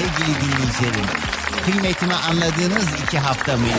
sevgili dinleyicilerim? Kıymetimi anladığınız iki hafta mıydı?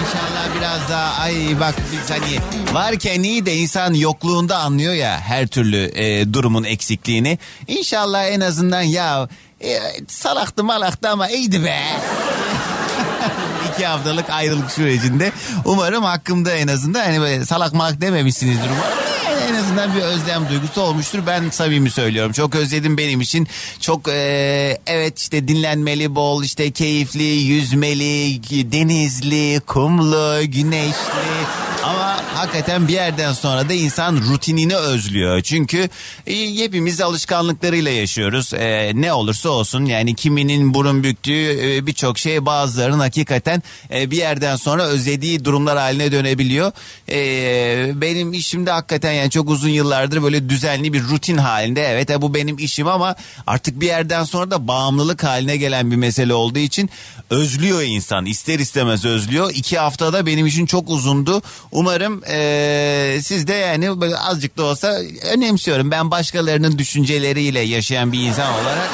İnşallah biraz daha ay bak biz hani varken iyi de insan yokluğunda anlıyor ya her türlü e, durumun eksikliğini. İnşallah en azından ya e, salaktı malaktı ama iyiydi be. iki haftalık ayrılık sürecinde umarım hakkımda en azından hani böyle salak malak dememişsinizdir umarım. En azından bir özlem duygusu olmuştur. Ben samimi söylüyorum. Çok özledim benim için. Çok e, evet işte dinlenmeli, bol işte keyifli, yüzmeli, denizli, kumlu, güneşli. Ama hakikaten bir yerden sonra da insan rutinini özlüyor. Çünkü e, hepimiz alışkanlıklarıyla yaşıyoruz. E, ne olursa olsun yani kiminin burun büktüğü e, birçok şey bazılarının hakikaten e, bir yerden sonra özlediği durumlar haline dönebiliyor. E, benim işimde hakikaten yani çok uzun yıllardır böyle düzenli bir rutin halinde. Evet e, bu benim işim ama artık bir yerden sonra da bağımlılık haline gelen bir mesele olduğu için özlüyor insan. ister istemez özlüyor. İki haftada benim için çok uzundu. Umarım eee, siz de yani azıcık da olsa önemsiyorum. Ben başkalarının düşünceleriyle yaşayan bir insan olarak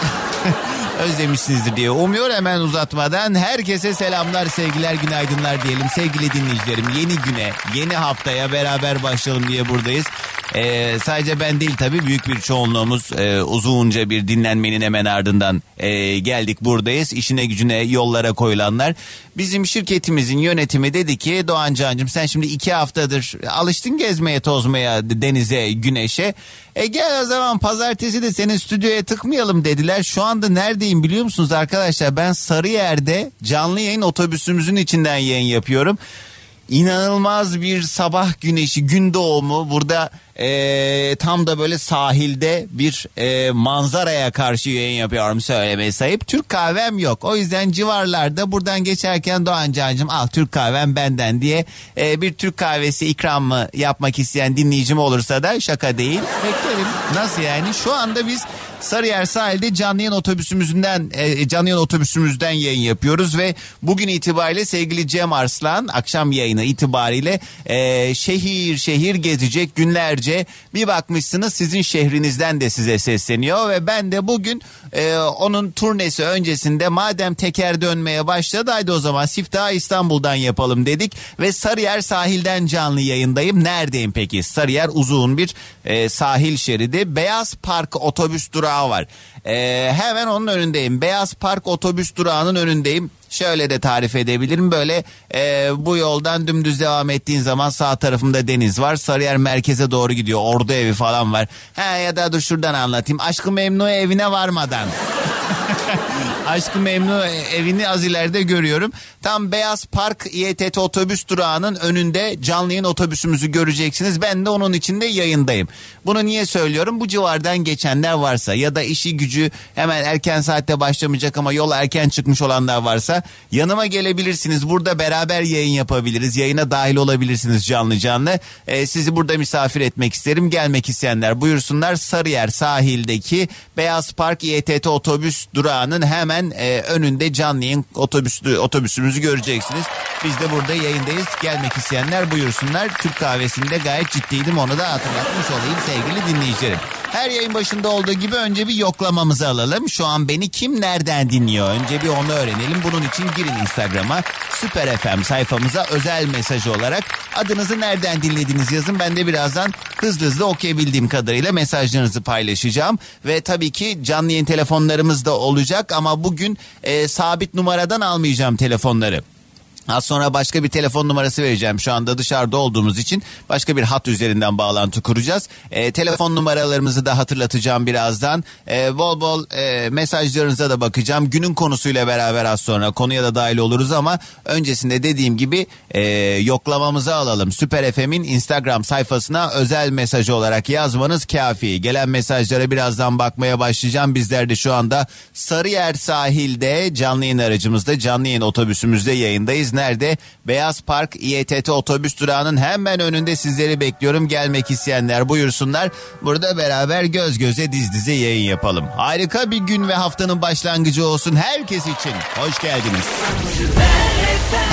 özlemişsinizdir diye umuyor. Hemen uzatmadan herkese selamlar, sevgiler, günaydınlar diyelim. Sevgili dinleyicilerim yeni güne, yeni haftaya beraber başlayalım diye buradayız. Ee, sadece ben değil tabii büyük bir çoğunluğumuz e, uzunca bir dinlenmenin hemen ardından e, geldik buradayız. İşine gücüne yollara koyulanlar. Bizim şirketimizin yönetimi dedi ki Doğan Can'cığım sen şimdi iki haftadır alıştın gezmeye tozmaya denize güneşe. E gel o zaman pazartesi de senin stüdyoya tıkmayalım dediler. Şu anda neredeyim biliyor musunuz arkadaşlar? Ben Sarıyer'de canlı yayın otobüsümüzün içinden yayın yapıyorum. İnanılmaz bir sabah güneşi, gün doğumu. Burada eee, tam da böyle sahilde bir eee, manzaraya karşı yayın yapıyorum söylemeye sayıp. Türk kahvem yok. O yüzden civarlarda buradan geçerken Doğan Can'cığım al Türk kahvem benden diye eee, bir Türk kahvesi ikramı yapmak isteyen dinleyicim olursa da şaka değil. Beklerim. Nasıl yani? Şu anda biz Sarıyer sahilde canlı yayın otobüsümüzden e, canlı yayın otobüsümüzden yayın yapıyoruz ve bugün itibariyle sevgili Cem Arslan akşam yayını itibariyle e, şehir şehir gezecek günlerce bir bakmışsınız sizin şehrinizden de size sesleniyor ve ben de bugün e, onun turnesi öncesinde madem teker dönmeye başladı haydi o zaman Siftah İstanbul'dan yapalım dedik ve Sarıyer sahilden canlı yayındayım. Neredeyim peki? Sarıyer uzun bir e, sahil şeridi. Beyaz Park otobüs durağı var. E, hemen onun önündeyim. Beyaz Park otobüs durağının önündeyim. Şöyle de tarif edebilirim. Böyle e, bu yoldan dümdüz devam ettiğin zaman sağ tarafımda deniz var. Sarıyer merkeze doğru gidiyor. Ordu evi falan var. Ha ya da dur şuradan anlatayım. Aşkı Memnu evine varmadan. Aşkı Memnu evini az ileride görüyorum. Tam Beyaz Park İETT otobüs durağının önünde canlı yayın otobüsümüzü göreceksiniz. Ben de onun içinde yayındayım. Bunu niye söylüyorum? Bu civardan geçenler varsa ya da işi gücü hemen erken saatte başlamayacak ama yola erken çıkmış olanlar varsa yanıma gelebilirsiniz. Burada beraber yayın yapabiliriz. Yayına dahil olabilirsiniz canlı canlı. Ee, sizi burada misafir etmek isterim. Gelmek isteyenler buyursunlar. Sarıyer sahildeki Beyaz Park İETT otobüs durağının hemen e, önünde canlı yayın otobüsü, otobüsümüzü göreceksiniz. Biz de burada yayındayız. Gelmek isteyenler buyursunlar. Türk kahvesinde gayet ciddiydim onu da hatırlatmış olayım sevgili dinleyicilerim. Her yayın başında olduğu gibi önce bir yoklamamızı alalım. Şu an beni kim nereden dinliyor? Önce bir onu öğrenelim. Bunun için girin Instagram'a Süper FM sayfamıza özel mesaj olarak adınızı nereden dinlediniz yazın. Ben de birazdan hızlı hızlı okuyabildiğim kadarıyla mesajlarınızı paylaşacağım. Ve tabii ki canlı yayın telefonlarımız da olacak ama bugün e, sabit numaradan almayacağım telefonları. Az sonra başka bir telefon numarası vereceğim. Şu anda dışarıda olduğumuz için başka bir hat üzerinden bağlantı kuracağız. E, telefon numaralarımızı da hatırlatacağım birazdan. E, bol bol e, mesajlarınıza da bakacağım. Günün konusuyla beraber az sonra konuya da dahil oluruz ama öncesinde dediğim gibi e, yoklamamızı alalım. Süper FM'in Instagram sayfasına özel mesaj olarak yazmanız kafi. Gelen mesajlara birazdan bakmaya başlayacağım. Bizler de şu anda Sarıyer sahilde canlı yayın aracımızda canlı yayın otobüsümüzde yayındayız nerede? Beyaz Park İETT otobüs durağının hemen önünde sizleri bekliyorum. Gelmek isteyenler buyursunlar. Burada beraber göz göze diz dize yayın yapalım. Harika bir gün ve haftanın başlangıcı olsun herkes için. Hoş geldiniz.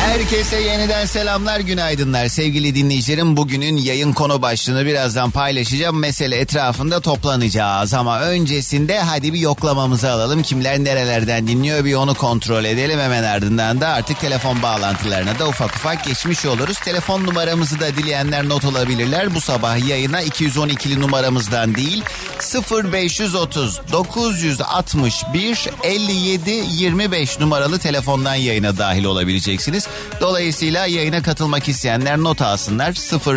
Herkese yeniden selamlar, günaydınlar sevgili dinleyicilerim. Bugünün yayın konu başlığını birazdan paylaşacağım. Mesele etrafında toplanacağız ama öncesinde hadi bir yoklamamızı alalım. Kimler nerelerden dinliyor bir onu kontrol edelim. Hemen ardından da artık telefon bağlantılarına da ufak ufak geçmiş oluruz. Telefon numaramızı da dileyenler not alabilirler. Bu sabah yayına 212'li numaramızdan değil 0530 961 57 25 numaralı telefondan yayına dahil olabileceksiniz. Dolayısıyla yayına katılmak isteyenler not alsınlar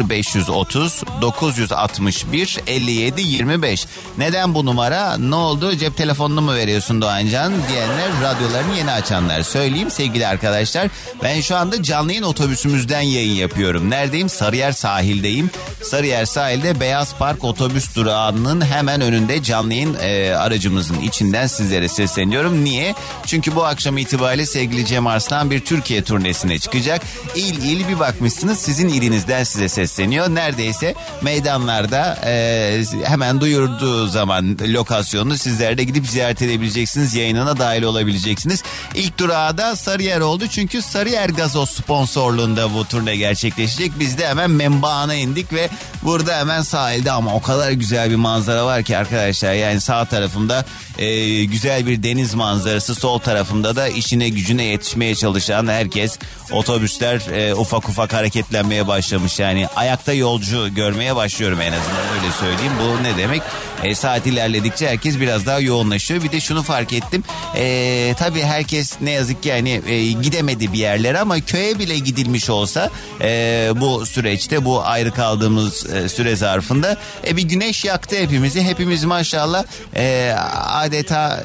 0530 961 57 25. Neden bu numara? Ne oldu? Cep telefonunu mu veriyorsun Doğancan? Diyenler radyolarını yeni açanlar. Söyleyeyim sevgili arkadaşlar. Ben şu anda canlı yayın otobüsümüzden yayın yapıyorum. Neredeyim? Sarıyer sahildeyim. Sarıyer sahilde Beyaz Park otobüs durağının hemen önünde canlı yayın e, aracımızın içinden sizlere sesleniyorum. Niye? Çünkü bu akşam itibariyle sevgili Cem Arslan bir Türkiye turnesine çıkacak. İl il bir bakmışsınız sizin ilinizden size sesleniyor. Neredeyse meydanlarda e, hemen duyurduğu zaman lokasyonunu sizler de gidip ziyaret edebileceksiniz. Yayınına dahil olabileceksiniz. İlk durağı da Sarıyer oldu. Çünkü Sarıyer Gazoz sponsorluğunda bu turne gerçekleşecek. Biz de hemen menbaana indik ve burada hemen sahilde ama o kadar güzel bir manzara var ki arkadaşlar. Yani sağ tarafımda e, güzel bir deniz manzarası. Sol tarafımda da işine gücüne yetişmeye çalışan herkes otobüsler e, ufak ufak hareketlenmeye başlamış. Yani ayakta yolcu görmeye başlıyorum en azından öyle söyleyeyim. Bu ne demek? E, saat ilerledikçe herkes biraz daha yoğunlaşıyor. Bir de şunu fark ettim. E, tabii herkes ne yazık ki yani e, gidemedi bir yerlere ama köye bile gidilmiş olsa e, bu süreçte bu ayrı kaldığımız e, süre zarfında e, bir güneş yaktı hepimizi. Hepimiz maşallah e, adeta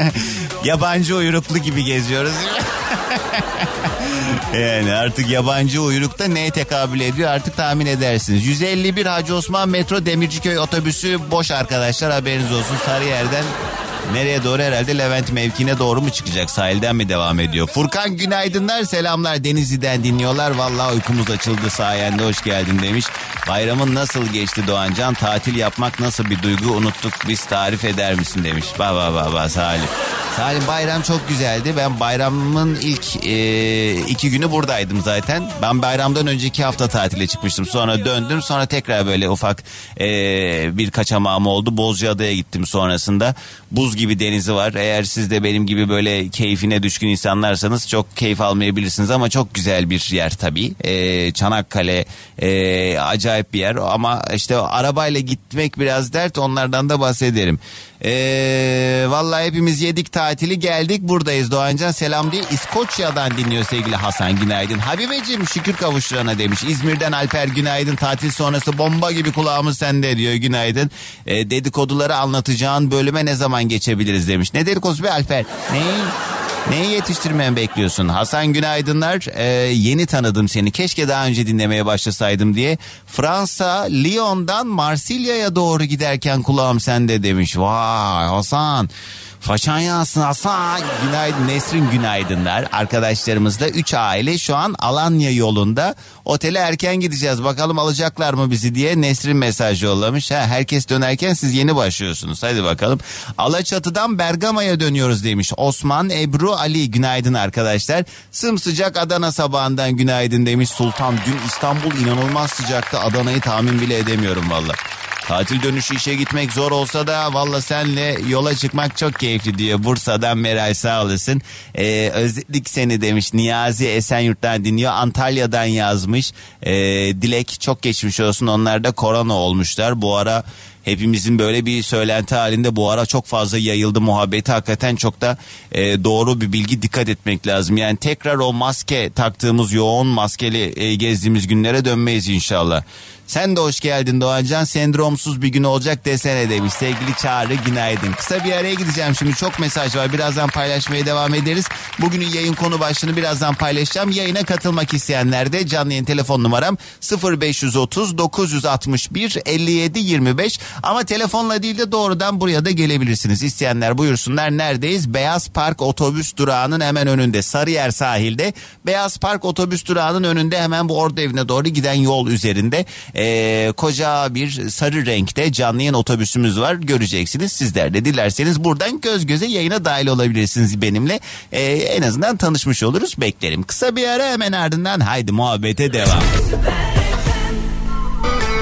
yabancı uyruklu gibi geziyoruz. Yani artık yabancı uyrukta neye tekabül ediyor artık tahmin edersiniz. 151 Hacı Osman Metro Demirciköy otobüsü boş arkadaşlar haberiniz olsun Sarıyer'den Nereye doğru herhalde Levent mevkine doğru mu çıkacak sahilden mi devam ediyor? Furkan günaydınlar selamlar Denizli'den dinliyorlar. Vallahi uykumuz açıldı sayende hoş geldin demiş. Bayramın nasıl geçti Doğancan? Tatil yapmak nasıl bir duygu unuttuk biz tarif eder misin demiş. Baba baba Salim. Salim bayram çok güzeldi. Ben bayramın ilk e, iki günü buradaydım zaten. Ben bayramdan önceki hafta tatile çıkmıştım. Sonra döndüm. Sonra tekrar böyle ufak e, bir kaçamağım oldu. Bozcaada'ya gittim sonrasında. Buz gibi denizi var. Eğer siz de benim gibi böyle keyfine düşkün insanlarsanız çok keyif almayabilirsiniz. Ama çok güzel bir yer tabii. E, Çanakkale e, acayip bir yer. Ama işte arabayla gitmek biraz dert. Onlardan da bahsederim. Ee, vallahi hepimiz yedik tatili geldik buradayız Doğancan selam diye İskoçya'dan dinliyor sevgili Hasan günaydın. Habibeciğim şükür kavuşturana demiş. İzmir'den Alper günaydın tatil sonrası bomba gibi kulağımız sende diyor günaydın. Ee, dedikoduları anlatacağın bölüme ne zaman geçebiliriz demiş. Ne dedikodusu be Alper? Ne? Neyi yetiştirmemi bekliyorsun? Hasan günaydınlar. Ee, yeni tanıdım seni. Keşke daha önce dinlemeye başlasaydım diye. Fransa Lyon'dan Marsilya'ya doğru giderken kulağım sende demiş. Vay Hasan. Façan yansın Hasan. Günaydın Nesrin günaydınlar. Arkadaşlarımızla 3 aile şu an Alanya yolunda. Otele erken gideceğiz. Bakalım alacaklar mı bizi diye Nesrin mesaj yollamış. Ha, herkes dönerken siz yeni başlıyorsunuz. Hadi bakalım. Alaçatı'dan Bergama'ya dönüyoruz demiş. Osman, Ebru, Ali günaydın arkadaşlar. Sımsıcak Adana sabahından günaydın demiş. Sultan dün İstanbul inanılmaz sıcaktı. Adana'yı tahmin bile edemiyorum valla. Tatil dönüşü işe gitmek zor olsa da valla senle yola çıkmak çok keyifli diyor. Bursa'dan Meral sağ olasın. Ee, özledik seni demiş. Niyazi Esenyurt'tan dinliyor. Antalya'dan yazmış. Ee, Dilek çok geçmiş olsun. Onlar da korona olmuşlar. Bu ara hepimizin böyle bir söylenti halinde bu ara çok fazla yayıldı muhabbeti hakikaten çok da e, doğru bir bilgi dikkat etmek lazım. Yani tekrar o maske taktığımız yoğun maskeli e, gezdiğimiz günlere dönmeyiz inşallah. Sen de hoş geldin Doğancan. Sendromsuz bir gün olacak desene demiş. Sevgili Çağrı günaydın. Kısa bir araya gideceğim şimdi. Çok mesaj var. Birazdan paylaşmaya devam ederiz. Bugünün yayın konu başlığını birazdan paylaşacağım. Yayına katılmak isteyenler de canlı yayın telefon numaram 0530 961 57 25. Ama telefonla değil de doğrudan buraya da gelebilirsiniz. İsteyenler buyursunlar. Neredeyiz? Beyaz Park otobüs durağının hemen önünde. Sarıyer sahilde. Beyaz Park otobüs durağının önünde hemen bu ordu evine doğru giden yol üzerinde e, koca bir sarı renkte canlı yayın otobüsümüz var. Göreceksiniz sizler de dilerseniz buradan göz göze yayına dahil olabilirsiniz benimle. E, en azından tanışmış oluruz beklerim. Kısa bir ara hemen ardından haydi muhabbete devam.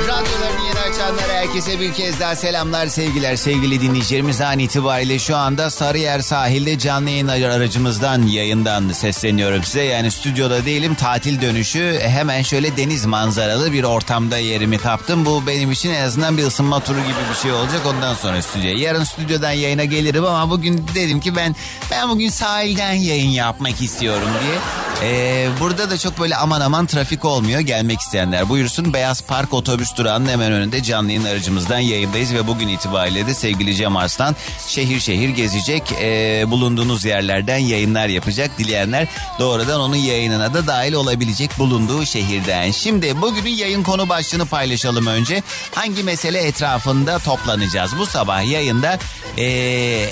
Radyolarını açanlara herkese bir kez daha selamlar sevgiler. Sevgili dinleyicilerimiz an itibariyle şu anda Sarıyer sahilde canlı yayın aracımızdan yayından sesleniyorum size. Yani stüdyoda değilim tatil dönüşü. Hemen şöyle deniz manzaralı bir ortamda yerimi kaptım. Bu benim için en azından bir ısınma turu gibi bir şey olacak. Ondan sonra stüdyoya yarın stüdyodan yayına gelirim ama bugün dedim ki ben ben bugün sahilden yayın yapmak istiyorum diye. Ee, burada da çok böyle aman aman trafik olmuyor gelmek isteyenler. Buyursun Beyaz Park otobüs durağının hemen önünde canlı yayın aracımızdan yayındayız ve bugün itibariyle de sevgili Cem Arslan şehir şehir gezecek. Ee, bulunduğunuz yerlerden yayınlar yapacak. Dileyenler doğrudan onun yayınına da dahil olabilecek bulunduğu şehirden. Şimdi bugünün yayın konu başlığını paylaşalım önce. Hangi mesele etrafında toplanacağız? Bu sabah yayında ee,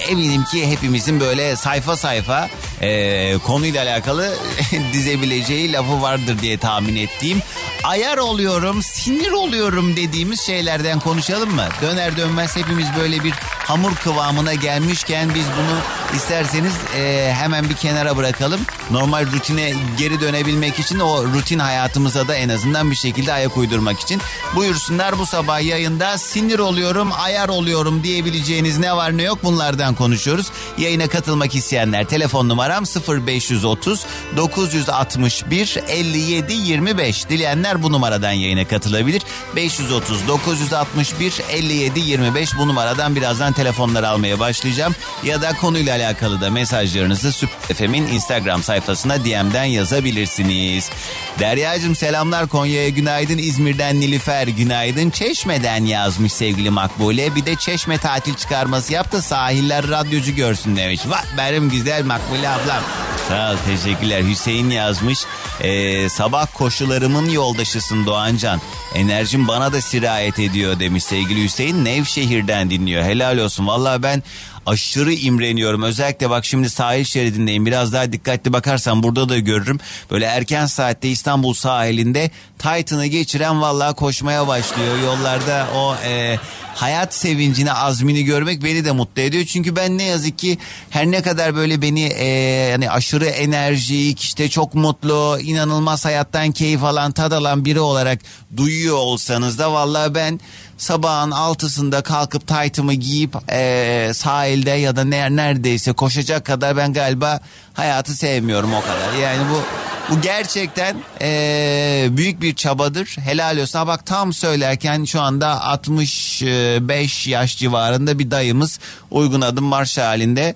eminim ki hepimizin böyle sayfa sayfa ee, konuyla alakalı dizebileceği lafı vardır diye tahmin ettiğim. Ayar oluyorum, sinir oluyorum dediğimiz şeylerden konuşalım mı? Döner dönmez hepimiz böyle bir hamur kıvamına gelmişken biz bunu isterseniz e, hemen bir kenara bırakalım. Normal rutine geri dönebilmek için o rutin hayatımıza da en azından bir şekilde ayak uydurmak için. Buyursunlar bu sabah yayında sinir oluyorum, ayar oluyorum diyebileceğiniz ne var ne yok bunlardan konuşuyoruz. Yayına katılmak isteyenler telefon numaram 0530 961 57 25. Dileyenler bu numaradan yayına katılabilir. 530 961 57 25 bu numaradan birazdan telefonları almaya başlayacağım. Ya da konuyla alakalı da mesajlarınızı Süper FM'in Instagram sayfasına DM'den yazabilirsiniz. Derya'cığım selamlar Konya'ya günaydın. İzmir'den Nilüfer günaydın. Çeşme'den yazmış sevgili Makbule. Bir de Çeşme tatil çıkarması yap da sahiller radyocu görsün demiş. Vay benim güzel Makbule ablam. Sağ ol teşekkürler. Hüseyin yazmış. Ee, sabah koşularımın yoldaşısın Doğancan. Enerjim bana da sirayet ediyor demiş sevgili Hüseyin. Nevşehir'den dinliyor. Helal olsun. Valla ben aşırı imreniyorum. Özellikle bak şimdi sahil şeridindeyim. Biraz daha dikkatli bakarsam burada da görürüm. Böyle erken saatte İstanbul sahilinde Titan'ı geçiren vallahi koşmaya başlıyor. Yollarda o e, hayat sevincini, azmini görmek beni de mutlu ediyor. Çünkü ben ne yazık ki her ne kadar böyle beni e, yani aşırı enerjik, işte çok mutlu, inanılmaz hayattan keyif alan, tad alan biri olarak duyuyor olsanız da vallahi ben sabahın altısında kalkıp taytımı giyip e, sahilde ya da ner neredeyse koşacak kadar ben galiba hayatı sevmiyorum o kadar. Yani bu bu gerçekten e, büyük bir çabadır. Helal olsun. Bak tam söylerken şu anda 65 yaş civarında bir dayımız uygun adım marş halinde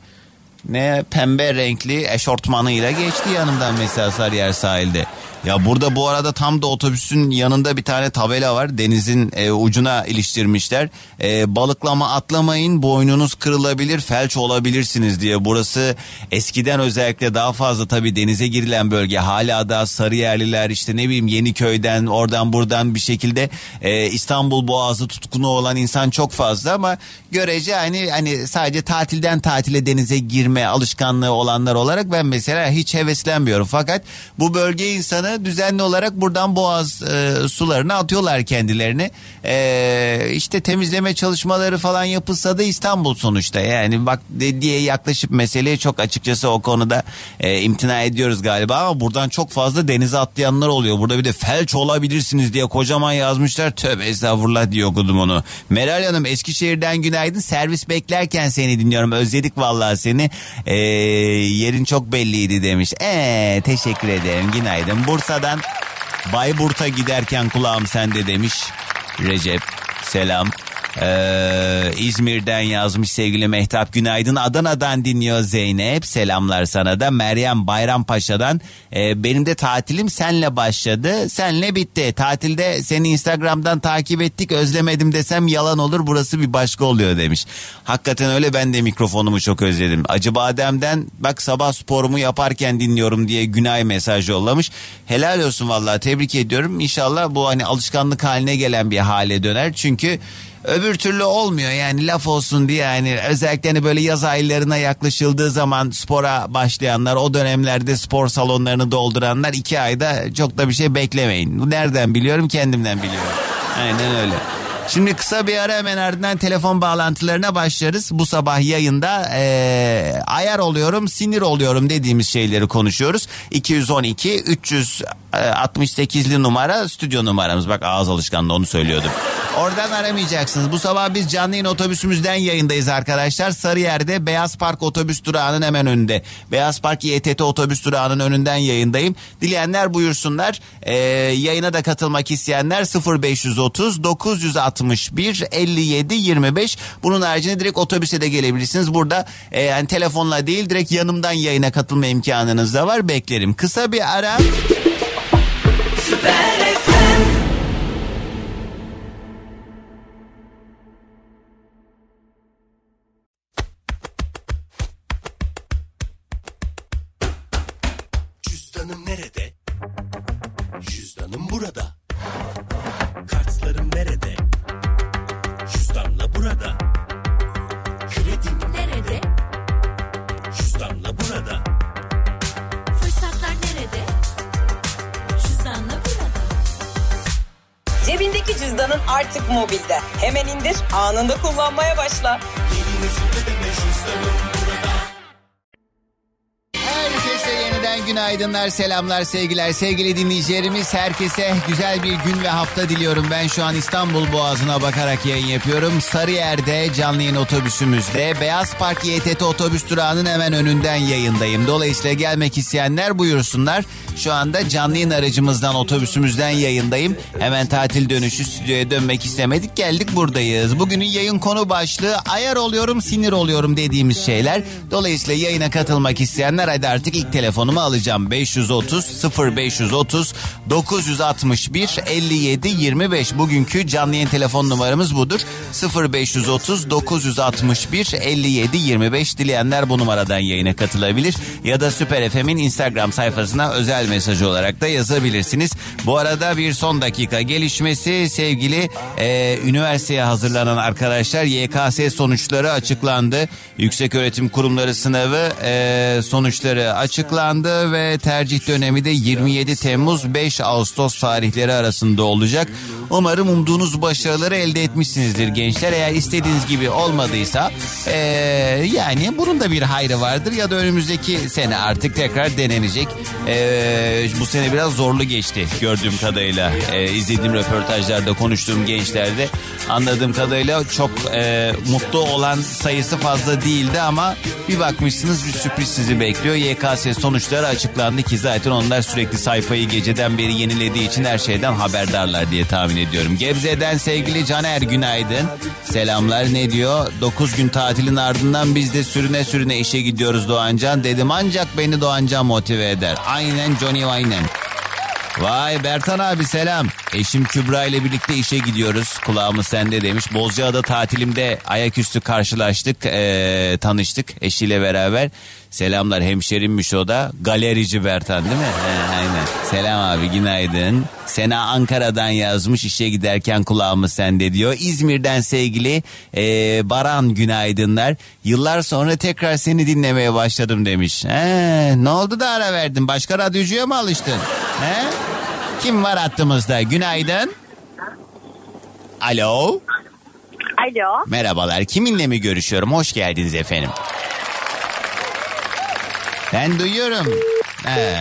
ne pembe renkli eşortmanıyla geçti yanımdan mesela Sarıyer sahilde. Ya burada bu arada tam da otobüsün yanında bir tane tabela var. Denizin e, ucuna iliştirmişler. E, balıklama atlamayın boynunuz kırılabilir felç olabilirsiniz diye. Burası eskiden özellikle daha fazla tabii denize girilen bölge. Hala da Sarıyerliler işte ne bileyim Yeniköy'den oradan buradan bir şekilde e, İstanbul Boğazı tutkunu olan insan çok fazla ama görece hani hani sadece tatilden tatile denize girme alışkanlığı olanlar olarak ben mesela hiç heveslenmiyorum. Fakat bu bölge insanı düzenli olarak buradan boğaz e, sularını atıyorlar kendilerini. E, işte temizleme çalışmaları falan yapılsa da İstanbul sonuçta yani bak diye yaklaşıp meseleye çok açıkçası o konuda e, imtina ediyoruz galiba ama buradan çok fazla denize atlayanlar oluyor. Burada bir de felç olabilirsiniz diye kocaman yazmışlar. Tövbe estağfurullah diye okudum onu. Meral Hanım Eskişehir'den günaydın. Servis beklerken seni dinliyorum. Özledik vallahi seni. E, yerin çok belliydi demiş. Eee teşekkür ederim. Günaydın. Bursa'dan Bayburt'a giderken kulağım sende demiş. Recep selam. Ee, İzmir'den yazmış sevgili Mehtap Günaydın. Adana'dan dinliyor Zeynep. Selamlar sana da. Meryem Bayrampaşa'dan. Ee, benim de tatilim senle başladı. Senle bitti. Tatilde seni Instagram'dan takip ettik. Özlemedim desem yalan olur. Burası bir başka oluyor demiş. Hakikaten öyle ben de mikrofonumu çok özledim. Acıbadem'den bak sabah sporumu yaparken dinliyorum diye Günay mesaj yollamış. Helal olsun vallahi tebrik ediyorum. İnşallah bu hani alışkanlık haline gelen bir hale döner. Çünkü Öbür türlü olmuyor yani laf olsun diye yani özellikle hani böyle yaz aylarına yaklaşıldığı zaman spora başlayanlar o dönemlerde spor salonlarını dolduranlar iki ayda çok da bir şey beklemeyin. Nereden biliyorum kendimden biliyorum. Aynen öyle. Şimdi kısa bir ara hemen ardından telefon bağlantılarına başlarız. Bu sabah yayında e, ayar oluyorum, sinir oluyorum dediğimiz şeyleri konuşuyoruz. 212 368'li numara stüdyo numaramız. Bak ağız alışkanlığı onu söylüyordum. Oradan aramayacaksınız. Bu sabah biz canlı yayın otobüsümüzden yayındayız arkadaşlar. Sarıyer'de Beyaz Park otobüs durağının hemen önünde. Beyaz Park İETT otobüs durağının önünden yayındayım. Dileyenler buyursunlar. Ee, yayına da katılmak isteyenler 0530 961 57 25. Bunun haricinde direkt otobüse de gelebilirsiniz. Burada e, yani telefonla değil direkt yanımdan yayına katılma imkanınız da var. Beklerim. Kısa bir ara. Cüzdanım günaydınlar, selamlar, sevgiler. Sevgili dinleyicilerimiz herkese güzel bir gün ve hafta diliyorum. Ben şu an İstanbul Boğazı'na bakarak yayın yapıyorum. Sarıyer'de canlı yayın otobüsümüzde Beyaz Park YTT otobüs durağının hemen önünden yayındayım. Dolayısıyla gelmek isteyenler buyursunlar. Şu anda canlı yayın aracımızdan otobüsümüzden yayındayım. Hemen tatil dönüşü stüdyoya dönmek istemedik. Geldik buradayız. Bugünün yayın konu başlığı ayar oluyorum sinir oluyorum dediğimiz şeyler. Dolayısıyla yayına katılmak isteyenler hadi artık ilk telefonumu alacağım. 530 0530 961 57 25 bugünkü canlı yayın telefon numaramız budur. 0530 961 57 25 dileyenler bu numaradan yayına katılabilir. Ya da Süper FM'in Instagram sayfasına özel mesaj olarak da yazabilirsiniz. Bu arada bir son dakika gelişmesi sevgili e, üniversiteye hazırlanan arkadaşlar YKS sonuçları açıklandı. Yüksek Öğretim Kurumları sınavı e, sonuçları açıklandı ve tercih dönemi de 27 Temmuz 5 Ağustos tarihleri arasında olacak. Umarım umduğunuz başarıları elde etmişsinizdir gençler. Eğer istediğiniz gibi olmadıysa e, yani bunun da bir hayrı vardır ya da önümüzdeki sene artık tekrar denenecek. E, bu sene biraz zorlu geçti gördüğüm kadarıyla. E, izlediğim röportajlarda konuştuğum gençlerde anladığım kadarıyla çok e, mutlu olan sayısı fazla değildi ama bir bakmışsınız bir sürpriz sizi bekliyor. YKS sonuçları açıklandı ki zaten onlar sürekli sayfayı geceden beri yenilediği için her şeyden haberdarlar diye tahmin ediyorum. Gebze'den sevgili Caner günaydın. Selamlar ne diyor? 9 gün tatilin ardından biz de sürüne sürüne işe gidiyoruz Doğancan. Dedim ancak beni Doğancan motive eder. Aynen Johnny aynen. Vay Bertan abi selam. Eşim Kübra ile birlikte işe gidiyoruz. Kulağımız sende demiş. Bozcaada tatilimde ayaküstü karşılaştık, ee, tanıştık eşiyle beraber. Selamlar hemşerimmiş o da. Galerici Bertan değil mi? He, aynen. Selam abi günaydın. Sena Ankara'dan yazmış işe giderken kulağımız sende diyor. İzmir'den sevgili ee, Baran günaydınlar. Yıllar sonra tekrar seni dinlemeye başladım demiş. He, ne oldu da ara verdin? Başka radyocuya mı alıştın? He? Kim var hattımızda? Günaydın. Alo. Alo. Merhabalar. Kiminle mi görüşüyorum? Hoş geldiniz efendim. Ben duyuyorum. Ee,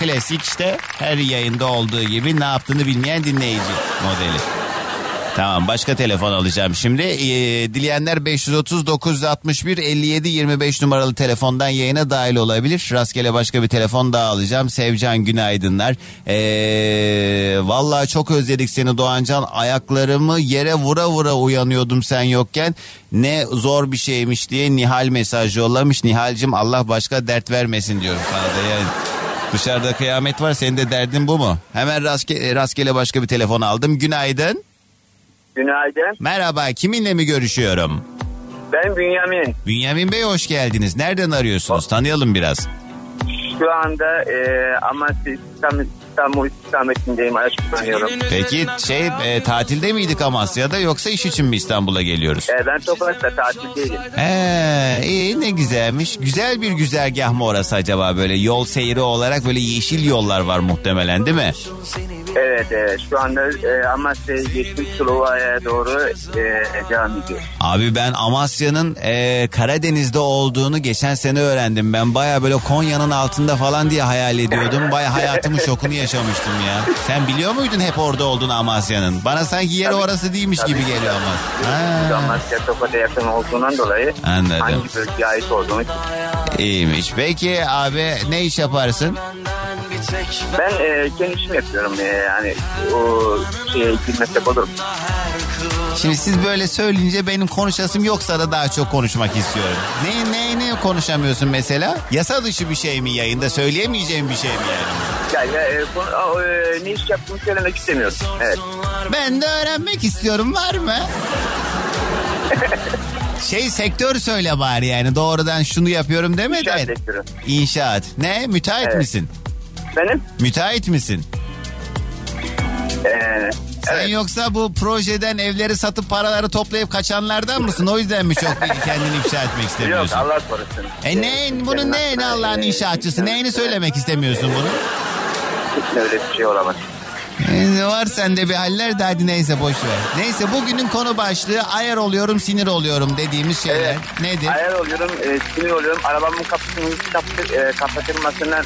klasik işte her yayında olduğu gibi ne yaptığını bilmeyen dinleyici modeli. Tamam başka telefon alacağım şimdi. Ee, dileyenler 530 961 57 25 numaralı telefondan yayına dahil olabilir. Rastgele başka bir telefon daha alacağım. Sevcan günaydınlar. Ee, vallahi çok özledik seni Doğancan. Ayaklarımı yere vura vura uyanıyordum sen yokken. Ne zor bir şeymiş diye Nihal mesaj yollamış. Nihal'cim Allah başka dert vermesin diyorum sana yani. Dışarıda kıyamet var senin de derdin bu mu? Hemen rastgele, rastgele başka bir telefon aldım. Günaydın. Günaydın. Merhaba, kiminle mi görüşüyorum? Ben Bünyamin. Bünyamin Bey hoş geldiniz. Nereden arıyorsunuz? Tanıyalım biraz. Şu anda e, Amasya İstanbul, İstanbul istikametindeyim. Araç kullanıyorum. Peki şey e, tatilde miydik Amasya'da yoksa iş için mi İstanbul'a geliyoruz? E, ben Toprak'ta tatildeyim. Ee, iyi ne güzelmiş. Güzel bir güzergah mı orası acaba böyle yol seyri olarak böyle yeşil yollar var muhtemelen değil mi? Evet evet. Şu anda e, Amasya geçmiş Slova'ya doğru e, devam ediyor. Abi ben Amasya'nın e, Karadeniz'de olduğunu geçen sene öğrendim. Ben baya böyle Konya'nın altında falan diye hayal ediyordum. Baya hayatımın şokunu yaşamıştım ya. Sen biliyor muydun hep orada olduğunu Amasya'nın? Bana sanki yeri Tabii. orası değilmiş gibi Tabii. geliyor ama. Şu Ha, Amasya Tokat'a yakın olduğundan dolayı Anladım. hangi bölgeye ait olduğunu iyiymiş. Peki abi ne iş yaparsın? Ben e, kendi işimi yapıyorum. E, yani o şeye girmesek olur mu? Şimdi siz böyle söyleyince benim konuşasım yoksa da daha çok konuşmak istiyorum. Ne ne ne konuşamıyorsun mesela? Yasa dışı bir şey mi yayında söyleyemeyeceğim bir şey mi yani? Yani e, konu- o, e, ne iş yaptığımı söylemek istemiyorum. Evet. Ben de öğrenmek istiyorum var mı? şey sektör söyle bari yani doğrudan şunu yapıyorum deme İnşaat de. sektörü. İnşaat. Ne? Müteahhit Evet. misin? Benim Müteahhit misin? e, Sen evet. yoksa bu projeden evleri satıp paraları toplayıp kaçanlardan mısın? O yüzden mi çok kendini ifşa etmek Yok istemiyorsun? Allah korusun. E ne, bunun ne, ne Allah'ın inşaatçısı? Neyini söylemek istemiyorsun bunu? Öyle bir şey olamaz. E, var sende bir haller de hadi neyse boş ver. Neyse bugünün konu başlığı ayar oluyorum sinir oluyorum dediğimiz şeyler. Evet. Nedir? Ayar oluyorum, e, sinir oluyorum. Arabamın kapısının kapı, e, kapatılmasından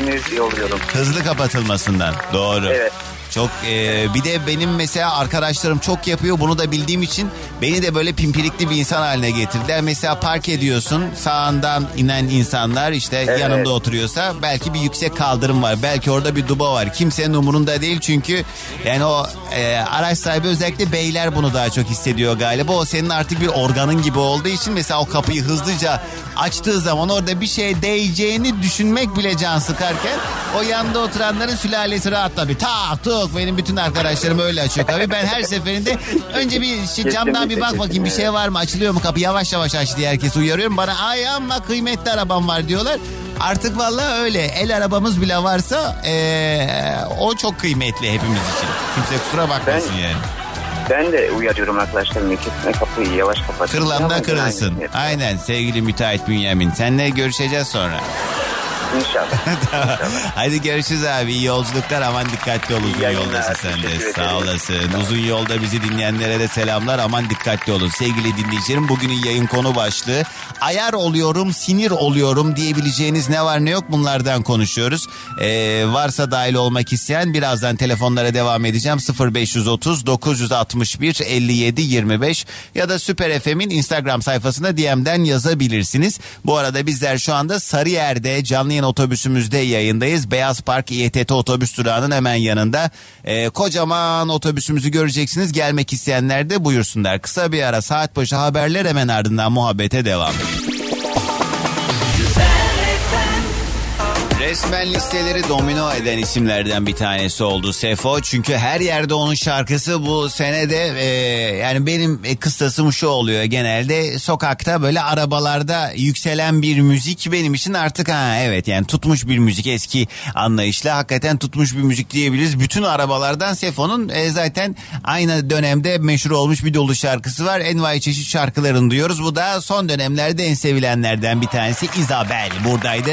sinir oluyorum. Hızlı kapatılmasından. Doğru. Evet. Çok e, bir de benim mesela arkadaşlarım çok yapıyor bunu da bildiğim için beni de böyle pimpirikli bir insan haline getirdiler. Mesela park ediyorsun sağından inen insanlar işte Evet. yanında oturuyorsa belki bir yüksek kaldırım var. Belki orada bir duba var. Kimsenin umurunda değil çünkü yani o e, araç sahibi özellikle beyler bunu daha çok hissediyor galiba. O senin artık bir organın gibi olduğu için mesela o kapıyı hızlıca açtığı zaman orada bir şey değeceğini düşünmek bile can sıkarken o yanında oturanların sülalesi rahat tabii. Tak tuk benim bütün arkadaşlarım öyle açıyor tabii. Ben her seferinde önce bir şey, camdan bir bak bakayım bir şey var mı açılıyor mu kapı yavaş yavaş aç diye herkesi uyarıyorum. Bana ay ama kıymetli arabam var diyorlar. Artık vallahi öyle el arabamız bile varsa eee, o çok kıymetli hepimiz için. Kimse kusura bakmasın Ben- yani. Ben de uyarıyorum arkadaşlarımı kesinlikle kapıyı yavaş kapatın. Kırılan da kırılsın. Aynen sevgili müteahhit Bünyamin. Seninle görüşeceğiz sonra. İnşallah. Hadi görüşürüz abi. İyi yolculuklar. Aman dikkatli ol uzun yoldasın sen de. Sağ olasın. Uzun yolda bizi dinleyenlere de selamlar. Aman dikkatli olun. Sevgili dinleyicilerim bugünün yayın konu başlığı. Ayar oluyorum, sinir oluyorum diyebileceğiniz ne var ne yok bunlardan konuşuyoruz. Ee, varsa dahil olmak isteyen birazdan telefonlara devam edeceğim. 0530 961 57 25 ya da Süper FM'in Instagram sayfasına DM'den yazabilirsiniz. Bu arada bizler şu anda Sarıyer'de canlı yayın otobüsümüzde yayındayız. Beyaz Park İETT otobüs durağının hemen yanında. Ee, kocaman otobüsümüzü göreceksiniz. Gelmek isteyenler de buyursunlar. Kısa bir ara saat başı haberler hemen ardından muhabbete devam. Resmen listeleri domino eden isimlerden bir tanesi oldu Sefo. Çünkü her yerde onun şarkısı bu senede e, yani benim e, kıstasım şu oluyor genelde sokakta böyle arabalarda yükselen bir müzik benim için artık ha evet yani tutmuş bir müzik eski anlayışla hakikaten tutmuş bir müzik diyebiliriz. Bütün arabalardan Sefo'nun e, zaten aynı dönemde meşhur olmuş bir dolu şarkısı var. Envai çeşit şarkılarını duyuyoruz. Bu da son dönemlerde en sevilenlerden bir tanesi Isabel buradaydı.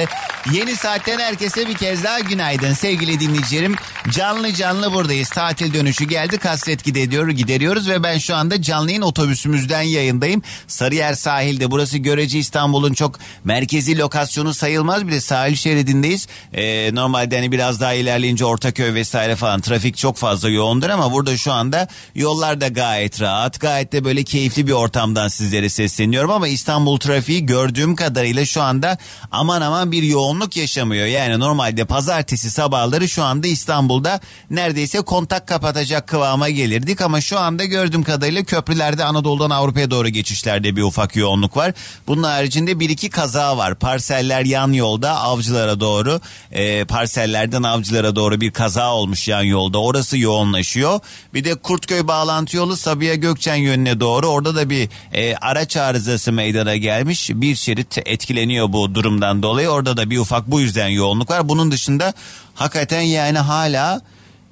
Yeni saatten herkese bir kez daha günaydın sevgili dinleyicilerim. Canlı canlı buradayız. Tatil dönüşü geldi. Kasvet gideriyor, gideriyoruz ve ben şu anda canlı yayın otobüsümüzden yayındayım. Sarıyer sahilde burası Görece İstanbul'un çok merkezi lokasyonu sayılmaz bile sahil şeridindeyiz. Ee, normalde hani biraz daha ilerleyince Ortaköy vesaire falan trafik çok fazla yoğundur ama burada şu anda yollar da gayet rahat. Gayet de böyle keyifli bir ortamdan sizlere sesleniyorum ama İstanbul trafiği gördüğüm kadarıyla şu anda aman aman bir yoğunluk yaşamıyor. Yani normalde pazartesi sabahları şu anda İstanbul'da neredeyse kontak kapatacak kıvama gelirdik ama şu anda gördüğüm kadarıyla köprülerde Anadolu'dan Avrupa'ya doğru geçişlerde bir ufak yoğunluk var. Bunun haricinde bir iki kaza var. Parseller yan yolda avcılara doğru e, parsellerden avcılara doğru bir kaza olmuş yan yolda. Orası yoğunlaşıyor. Bir de Kurtköy bağlantı yolu Sabiha Gökçen yönüne doğru. Orada da bir e, araç arızası meydana gelmiş. Bir şerit etkileniyor bu durumdan dolayı. Orada da bir ufak bu yüzden yoğunluk var. Bunun dışında hakikaten yani hala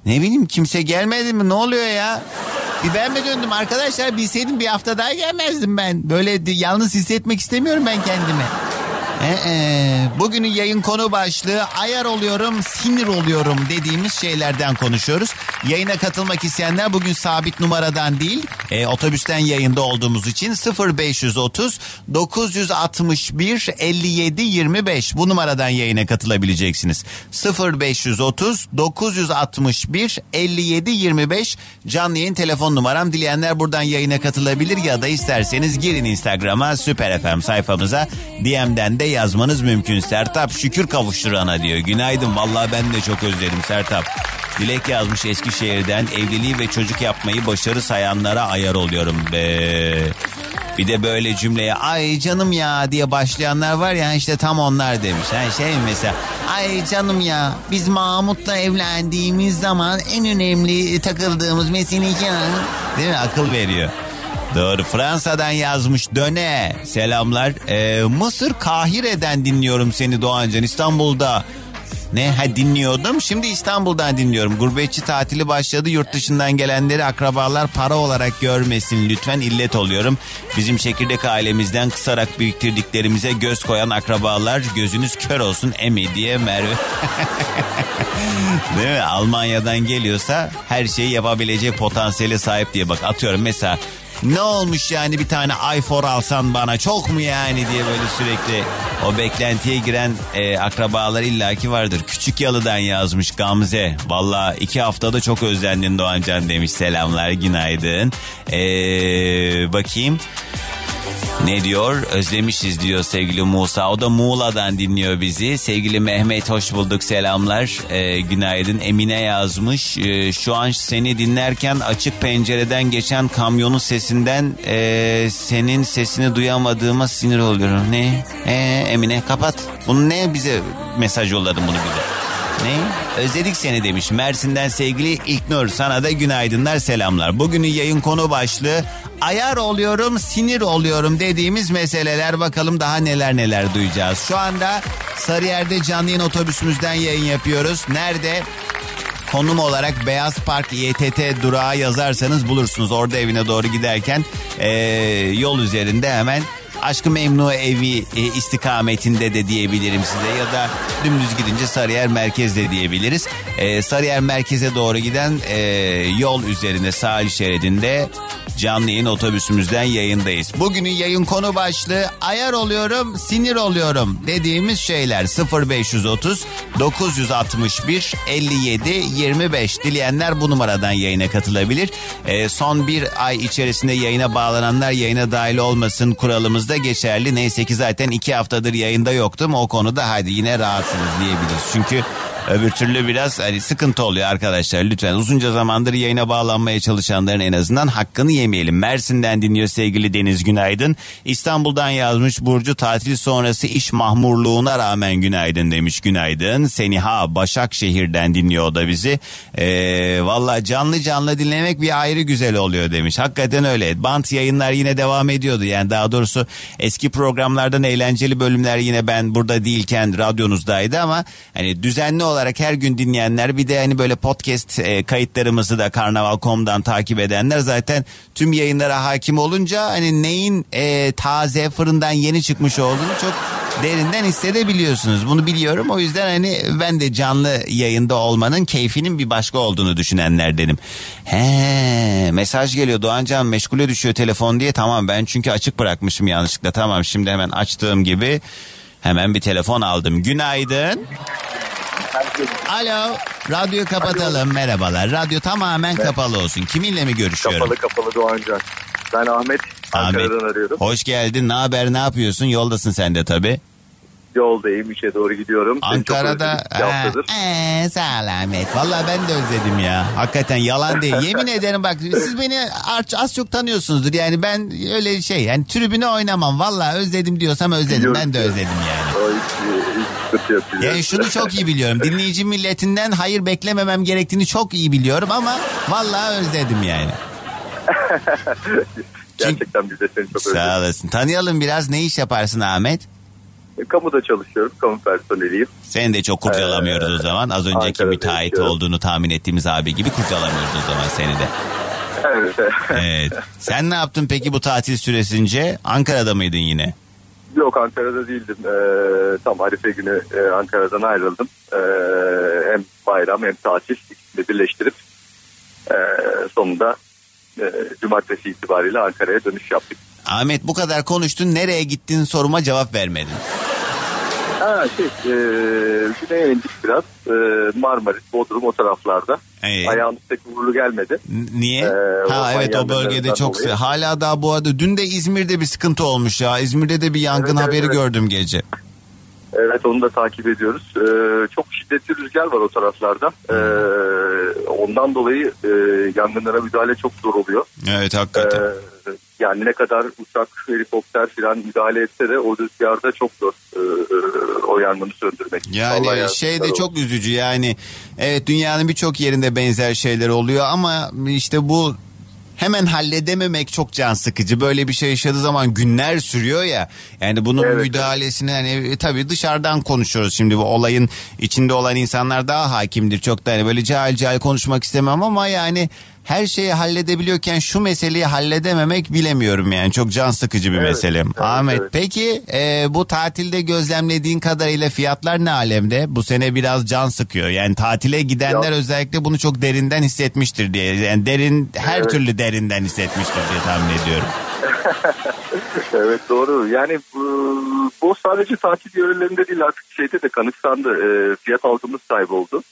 ne bileyim kimse gelmedi mi ne oluyor ya? Bir ben mi döndüm arkadaşlar bilseydim bir hafta daha gelmezdim ben. Böyle yalnız hissetmek istemiyorum ben kendimi. Ee, bugünün yayın konu başlığı ayar oluyorum sinir oluyorum dediğimiz şeylerden konuşuyoruz. Yayına katılmak isteyenler bugün sabit numaradan değil e, otobüsten yayında olduğumuz için 0530 961 57 25 bu numaradan yayına katılabileceksiniz. 0530 961 57 25 canlı yayın telefon numaram dileyenler buradan yayına katılabilir ya da isterseniz girin Instagram'a Süper FM sayfamıza DM'den de yazmanız mümkün. Sertap şükür kavuşturana diyor. Günaydın vallahi ben de çok özledim Sertap. Dilek yazmış Eskişehir'den evliliği ve çocuk yapmayı başarı sayanlara ayar oluyorum be. Bir de böyle cümleye ay canım ya diye başlayanlar var ya işte tam onlar demiş. Yani şey mesela ay canım ya biz Mahmut'la evlendiğimiz zaman en önemli takıldığımız mesele değil mi akıl veriyor. Doğru Fransa'dan yazmış döne selamlar. Ee, Mısır Kahire'den dinliyorum seni Doğancan İstanbul'da. Ne ha dinliyordum şimdi İstanbul'dan dinliyorum. Gurbetçi tatili başladı yurt dışından gelenleri akrabalar para olarak görmesin lütfen illet oluyorum. Bizim çekirdek ailemizden kısarak biriktirdiklerimize göz koyan akrabalar gözünüz kör olsun emi diye Merve. Değil mi? Almanya'dan geliyorsa her şeyi yapabilecek potansiyele sahip diye bak atıyorum mesela ne olmuş yani bir tane iPhone alsan bana çok mu yani diye böyle sürekli o beklentiye giren e, akrabalar illaki vardır. Küçük Yalı'dan yazmış Gamze. Valla iki haftada çok özlendin Doğancan demiş. Selamlar günaydın. Ee, bakayım. Ne diyor? Özlemişiz diyor sevgili Musa. O da Muğla'dan dinliyor bizi. Sevgili Mehmet hoş bulduk selamlar. Ee, günaydın. Emine yazmış. Ee, şu an seni dinlerken açık pencereden geçen kamyonun sesinden e, senin sesini duyamadığıma sinir oluyorum. Ne? Ee, Emine kapat. Bunu ne bize mesaj yolladın bunu bize? Ne? Özledik seni demiş. Mersin'den sevgili İlknur. Sana da günaydınlar selamlar. Bugünün yayın konu başlığı ayar oluyorum sinir oluyorum dediğimiz meseleler. Bakalım daha neler neler duyacağız. Şu anda Sarıyer'de canlı yayın otobüsümüzden yayın yapıyoruz. Nerede? konum olarak Beyaz Park İETT durağı yazarsanız bulursunuz. Orada evine doğru giderken ee, yol üzerinde hemen Aşkı Memnu evi e, istikametinde de diyebilirim size ya da dümdüz gidince Sarıyer merkezde diyebiliriz. E, Sarıyer merkeze doğru giden e, yol üzerinde sahil şeridinde canlı yayın otobüsümüzden yayındayız. Bugünün yayın konu başlığı ayar oluyorum sinir oluyorum dediğimiz şeyler 0530 961 57 25 dileyenler bu numaradan yayına katılabilir. E, son bir ay içerisinde yayına bağlananlar yayına dahil olmasın kuralımızda geçerli. Neyse ki zaten iki haftadır yayında yoktum o konuda hadi yine rahatsınız diyebiliriz. Çünkü Öbür türlü biraz hani sıkıntı oluyor arkadaşlar. Lütfen uzunca zamandır yayına bağlanmaya çalışanların en azından hakkını yemeyelim. Mersin'den dinliyor sevgili Deniz Günaydın. İstanbul'dan yazmış Burcu tatil sonrası iş mahmurluğuna rağmen günaydın demiş günaydın. Seniha Başakşehir'den dinliyor o da bizi. Ee, Valla canlı canlı dinlemek bir ayrı güzel oluyor demiş. Hakikaten öyle. Bant yayınlar yine devam ediyordu. Yani daha doğrusu eski programlardan eğlenceli bölümler yine ben burada değilken radyonuzdaydı ama hani düzenli olarak her gün dinleyenler bir de hani böyle podcast e, kayıtlarımızı da Karnaval.com'dan takip edenler zaten tüm yayınlara hakim olunca hani neyin e, taze fırından yeni çıkmış olduğunu çok derinden hissedebiliyorsunuz. Bunu biliyorum. O yüzden hani ben de canlı yayında olmanın keyfinin bir başka olduğunu düşünenlerdenim. He, mesaj geliyor Doğancan meşgule düşüyor telefon diye. Tamam ben çünkü açık bırakmışım yanlışlıkla. Tamam şimdi hemen açtığım gibi hemen bir telefon aldım. Günaydın. Alo, radyoyu kapatalım. Merhabalar. Radyo tamamen kapalı olsun. Kiminle mi görüşüyorum? Kapalı kapalı Doğancan. Ben Ahmet Ankara'dan arıyorum. Hoş geldin. Ne haber? Ne yapıyorsun? Yoldasın sen de tabii. Yoldayım işe doğru gidiyorum. Ankara'da ee, selamet. Valla ben de özledim ya. Hakikaten yalan değil. Yemin ederim bak siz beni az, çok tanıyorsunuzdur. Yani ben öyle şey yani tribüne oynamam. Valla özledim diyorsam özledim. Biliyorum Ben de özledim yani. Hiç sıkıntı yok. Yani şunu çok iyi biliyorum. Dinleyici milletinden hayır beklememem gerektiğini çok iyi biliyorum ama vallahi özledim yani. Gerçekten biz de seni çok özledik. Sağ olasın. Tanıyalım biraz ne iş yaparsın Ahmet? Kamuda çalışıyorum. Kamu personeliyim. Seni de çok kurcalamıyoruz o zaman. Az önceki Ankara'da müteahhit yaşıyorum. olduğunu tahmin ettiğimiz abi gibi kurcalamıyoruz o zaman seni de. Evet. Evet. Sen ne yaptın peki bu tatil süresince? Ankara'da mıydın yine? Yok Ankara'da değildim. Ee, tam Arife günü e, Ankara'dan ayrıldım. Ee, hem bayram hem tatil ikisini birleştirip e, sonunda e, cumartesi itibariyle Ankara'ya dönüş yaptık. Ahmet bu kadar konuştun nereye gittin soruma cevap vermedin. Ha şey, e, güneye indik biraz. E, Marmaris, Bodrum o taraflarda. Ee? Ayağımız pek uğurlu gelmedi. N- Niye? Ee, ha orman evet o bölgede çok dolayı. hala daha bu arada dün de İzmir'de bir sıkıntı olmuş ya. İzmir'de de bir yangın Evet, evet, haberi evet. gördüm gece. Evet onu da takip ediyoruz. E, çok şiddetli rüzgar var o taraflarda. E, ondan dolayı e, yangınlara müdahale çok zor oluyor. Evet hakikaten. yani ne kadar uçak, helikopter falan müdahale etse de o rüzgarda çok zor e, e, o yangını söndürmek. Yani Vallahi şey de yangınlar çok üzücü yani evet dünyanın birçok yerinde benzer şeyler oluyor ama işte bu hemen halledememek çok can sıkıcı. Böyle bir şey yaşadığı zaman günler sürüyor ya. Yani bunun Evet, müdahalesini hani e, tabii dışarıdan konuşuyoruz şimdi bu olayın içinde olan insanlar daha hakimdir. Çok da hani böyle cahil cahil konuşmak istemem ama yani her şeyi halledebiliyorken şu meseleyi halledememek bilemiyorum yani. Çok can sıkıcı bir Evet, mesele. evet, Ahmet evet. peki e, bu tatilde gözlemlediğin kadarıyla fiyatlar ne alemde? Bu sene biraz can sıkıyor. Yani tatile gidenler Ya- özellikle bunu çok derinden hissetmiştir diye. Yani derin her Evet. türlü derinden hissetmiştir diye tahmin ediyorum. Evet doğru. Yani bu, bu sadece tatil yörelerinde değil artık şeyde de kanıksandı. E, fiyat algımız kayboldu.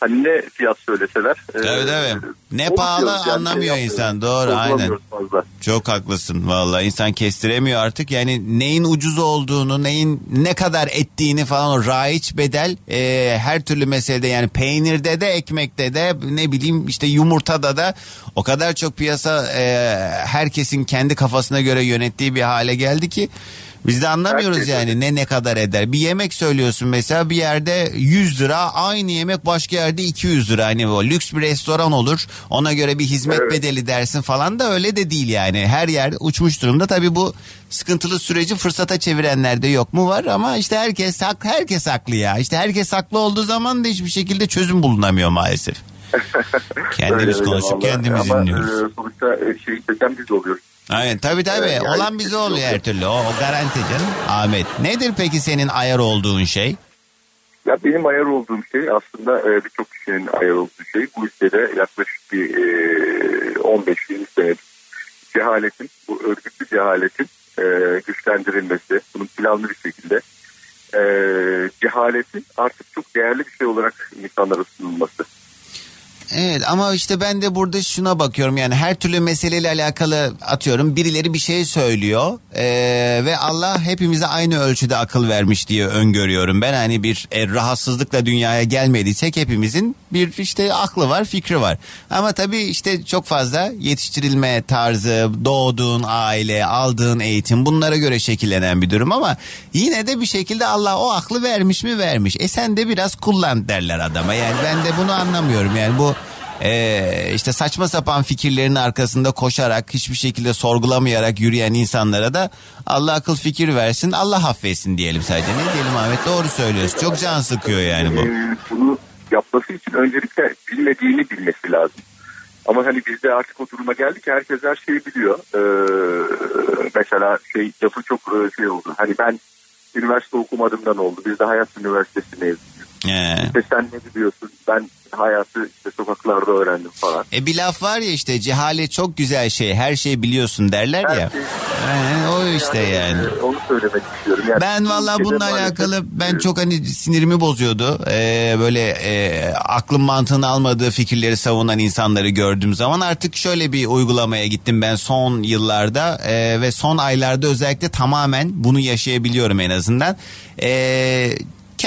Hani ne fiyat söyleseler. Evet, evet. Ne pahalı yani, anlamıyor şey insan. Doğru, aynen. Fazla. Çok haklısın vallahi insan kestiremiyor artık yani neyin ucuz olduğunu neyin ne kadar ettiğini falan o raiç bedel e, her türlü meselede yani peynirde de ekmekte de ne bileyim işte yumurtada da o kadar çok piyasa e, herkesin kendi kafasına göre yönettiği bir hale geldi ki biz de anlamıyoruz Herkes yani ne ne kadar eder. Bir yemek söylüyorsun mesela bir yerde 100 lira aynı yemek başka yerde 200 lira. Hani o lüks bir restoran olur ona göre bir hizmet Evet. bedeli dersin falan da öyle de değil yani. Her yer uçmuş durumda. Tabii bu sıkıntılı süreci fırsata çevirenler de yok mu var ama işte herkes hak herkes haklı ya. İşte herkes haklı olduğu zaman da hiçbir şekilde çözüm bulunamıyor maalesef. Kendimiz Öyle öyle konuşup vallahi. kendimiz Ama, dinliyoruz. e, sonuçta çeken biz oluyoruz. Aynen tabii tabii. Yani Olan bize oluyor her türlü. O, o garanti canım. Ahmet. Nedir peki senin ayar olduğun şey? Ya benim ayar olduğum şey aslında e, birçok kişinin ayar olduğu şey. Bu ülkede yaklaşık bir e, 15-20 senedir cehaletin, bu örgütlü cehaletin e, güçlendirilmesi, bunun planlı bir şekilde e, cehaletin artık çok değerli bir şey olarak insanlara sunulması. Evet ama işte ben de burada şuna bakıyorum. Yani her türlü meseleyle alakalı atıyorum. Birileri bir şey söylüyor ee, ve Allah hepimize aynı ölçüde akıl vermiş diye öngörüyorum. Ben hani bir e, rahatsızlıkla dünyaya gelmediysek hepimizin bir işte aklı var fikri var. Ama tabii işte çok fazla yetiştirilme tarzı doğduğun aile aldığın eğitim bunlara göre şekillenen bir durum. Ama yine de bir şekilde Allah o aklı vermiş mi? Vermiş. E sen de biraz kullan derler adama. Yani ben de bunu anlamıyorum. Yani bu ee, işte saçma sapan fikirlerin arkasında koşarak hiçbir şekilde sorgulamayarak yürüyen insanlara da Allah akıl fikir versin Allah affetsin diyelim sadece ne diyelim Ahmet doğru söylüyorsun çok can sıkıyor yani bu. Ee, bunu yapması için öncelikle bilmediğini bilmesi lazım. Ama hani bizde artık o duruma geldik herkes her şeyi biliyor. Ee, mesela şey lafı çok e, şey oldu. Hani ben üniversite okumadığımdan oldu. Biz de Hayat Üniversitesi mezunuyuz. Ee, İşte sen ne biliyorsun? Ben hayatı işte sokaklarda öğrendim falan. e bir laf var ya işte cehalet çok güzel şey her şeyi biliyorsun derler Her ya. şey- Ee, o işte yani. e, Onu söylemek istiyorum. Yani Ben valla bununla alakalı ben çok hani sinirimi bozuyordu. Ee, böyle e, aklım mantığını almadığı fikirleri savunan insanları gördüğüm zaman artık şöyle bir uygulamaya gittim ben son yıllarda e, ve son aylarda özellikle tamamen bunu yaşayabiliyorum en azından. Eee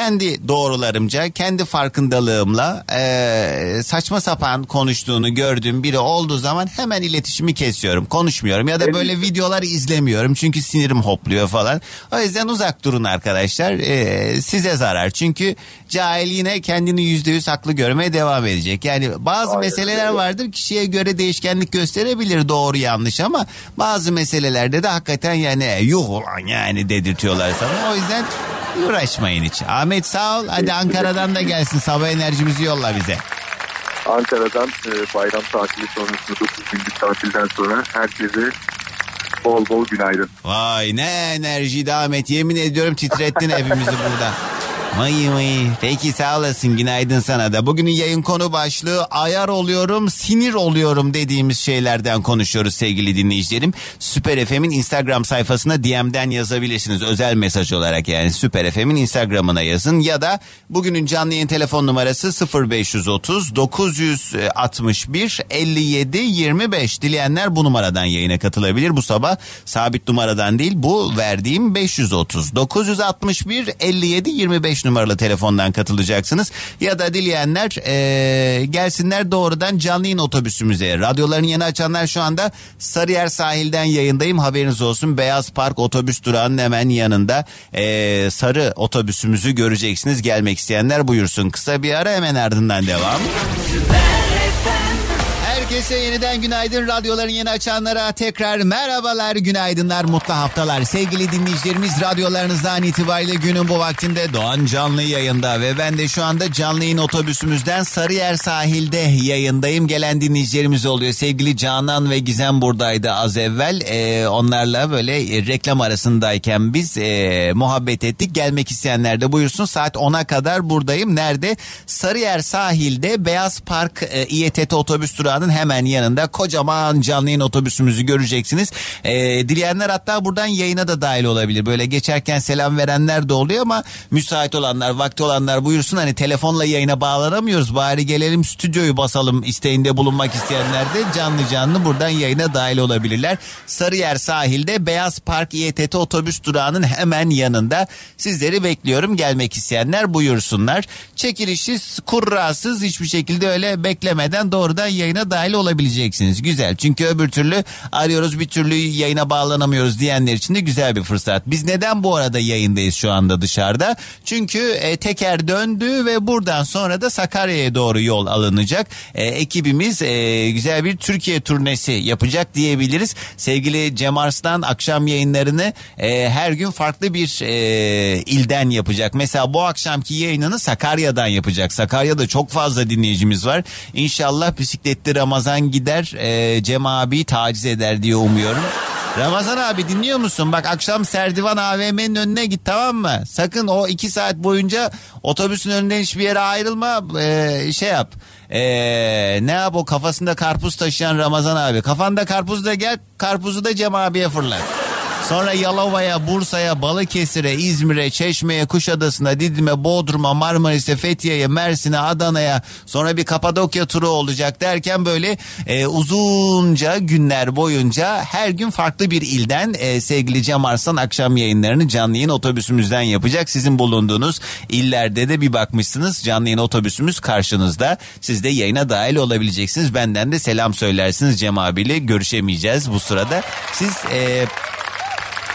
kendi doğrularımca, kendi farkındalığımla e, saçma sapan konuştuğunu gördüğüm biri olduğu zaman hemen iletişimi kesiyorum. Konuşmuyorum ya da böyle videolar izlemiyorum çünkü sinirim hopluyor falan. O yüzden uzak durun arkadaşlar. E, size zarar. Çünkü cahil yine kendini yüzde yüz haklı görmeye devam edecek. Yani bazı Aynen meseleler vardır kişiye göre değişkenlik gösterebilir doğru yanlış ama bazı meselelerde de hakikaten yani "E, yuh ulan yani dedirtiyorlar sana. O yüzden uğraşmayın hiç. Ahmet sağ ol. Hadi Ankara'dan da gelsin. Sabah enerjimizi yolla bize. Ankara'dan e, bayram tatili sonrasında 9 günlük tatilden sonra herkese bol bol günaydın. Vay ne enerjiydi Ahmet. Yemin ediyorum titrettin hepimizi burada. Vay vay. Peki sağ olasın günaydın sana da. Bugünün yayın konu başlığı ayar oluyorum sinir oluyorum dediğimiz şeylerden konuşuyoruz sevgili dinleyicilerim. Süper FM'in Instagram sayfasına DM'den yazabilirsiniz özel mesaj olarak yani Süper FM'in Instagram'ına yazın ya da bugünün canlı yayın telefon numarası 0530 961 57 25 dileyenler bu numaradan yayına katılabilir bu sabah sabit numaradan değil bu verdiğim 530 961 57 25 numaralı telefondan katılacaksınız. Ya da dileyenler eee, gelsinler doğrudan canlı yayın otobüsümüze. Radyolarını yeni açanlar şu anda Sarıyer sahilden yayındayım. Haberiniz olsun. Beyaz Park otobüs durağının hemen yanında. Eee, sarı otobüsümüzü göreceksiniz. Gelmek isteyenler buyursun. Kısa bir ara hemen ardından devam. Herkese yeniden günaydın. Radyoların yeni açanlara tekrar merhabalar, günaydınlar, mutlu haftalar. Sevgili dinleyicilerimiz radyolarınızdan itibariyle günün bu vaktinde Doğan canlı yayında ve ben de şu anda canlı yayın otobüsümüzden Sarıyer sahilde yayındayım. Gelen dinleyicilerimiz oluyor. Sevgili Canan ve Gizem buradaydı az evvel. Ee, onlarla böyle e, reklam arasındayken biz e, muhabbet ettik. Gelmek isteyenler de buyursun. Saat 10'a kadar buradayım. Nerede? Sarıyer sahilde Beyaz Park e, İETT otobüs durağının hemen yanında kocaman canlı yayın otobüsümüzü göreceksiniz. E, dileyenler hatta buradan yayına da dahil olabilir. Böyle geçerken selam verenler de oluyor ama müsait olanlar, vakti olanlar buyursun. Hani telefonla yayına bağlanamıyoruz. Bari gelelim stüdyoyu basalım isteğinde bulunmak isteyenler de canlı canlı buradan yayına dahil olabilirler. Sarıyer sahilde Beyaz Park İETT otobüs durağının hemen yanında. Sizleri bekliyorum. Gelmek isteyenler buyursunlar. Çekilişsiz, kurrasız hiçbir şekilde öyle beklemeden doğrudan yayına dahil olabileceksiniz. Güzel. Çünkü öbür türlü arıyoruz bir türlü yayına bağlanamıyoruz diyenler için de güzel bir fırsat. Biz neden bu arada yayındayız şu anda dışarıda? Çünkü e, teker döndü ve buradan sonra da Sakarya'ya doğru yol alınacak. E, ekibimiz e, güzel bir Türkiye turnesi yapacak diyebiliriz. Sevgili Cem Arslan akşam yayınlarını e, her gün farklı bir e, ilden yapacak. Mesela bu akşamki yayınını Sakarya'dan yapacak. Sakarya'da çok fazla dinleyicimiz var. İnşallah bisikletli Ramazan gider e, Cem abi taciz eder diye umuyorum. Ramazan abi dinliyor musun? Bak akşam Serdivan AVM'nin önüne git tamam mı? Sakın o iki saat boyunca otobüsün önünden hiçbir yere ayrılma. Ee, şey yap. Ee, ne yap o kafasında karpuz taşıyan Ramazan abi. Kafanda karpuz da gel karpuzu da Cem abiye fırlat. Sonra Yalova'ya, Bursa'ya, Balıkesir'e, İzmir'e, Çeşme'ye, Kuşadası'na, Didim'e, Bodrum'a, Marmaris'e, Fethiye'ye, Mersin'e, Adana'ya sonra bir Kapadokya turu olacak derken böyle e, uzunca günler boyunca her gün farklı bir ilden e, sevgili Cem Arslan akşam yayınlarını canlı yayın otobüsümüzden yapacak. Sizin bulunduğunuz illerde de bir bakmışsınız canlı yayın otobüsümüz karşınızda. Siz de yayına dahil olabileceksiniz. Benden de selam söylersiniz Cem abiyle görüşemeyeceğiz bu sırada. Siz e,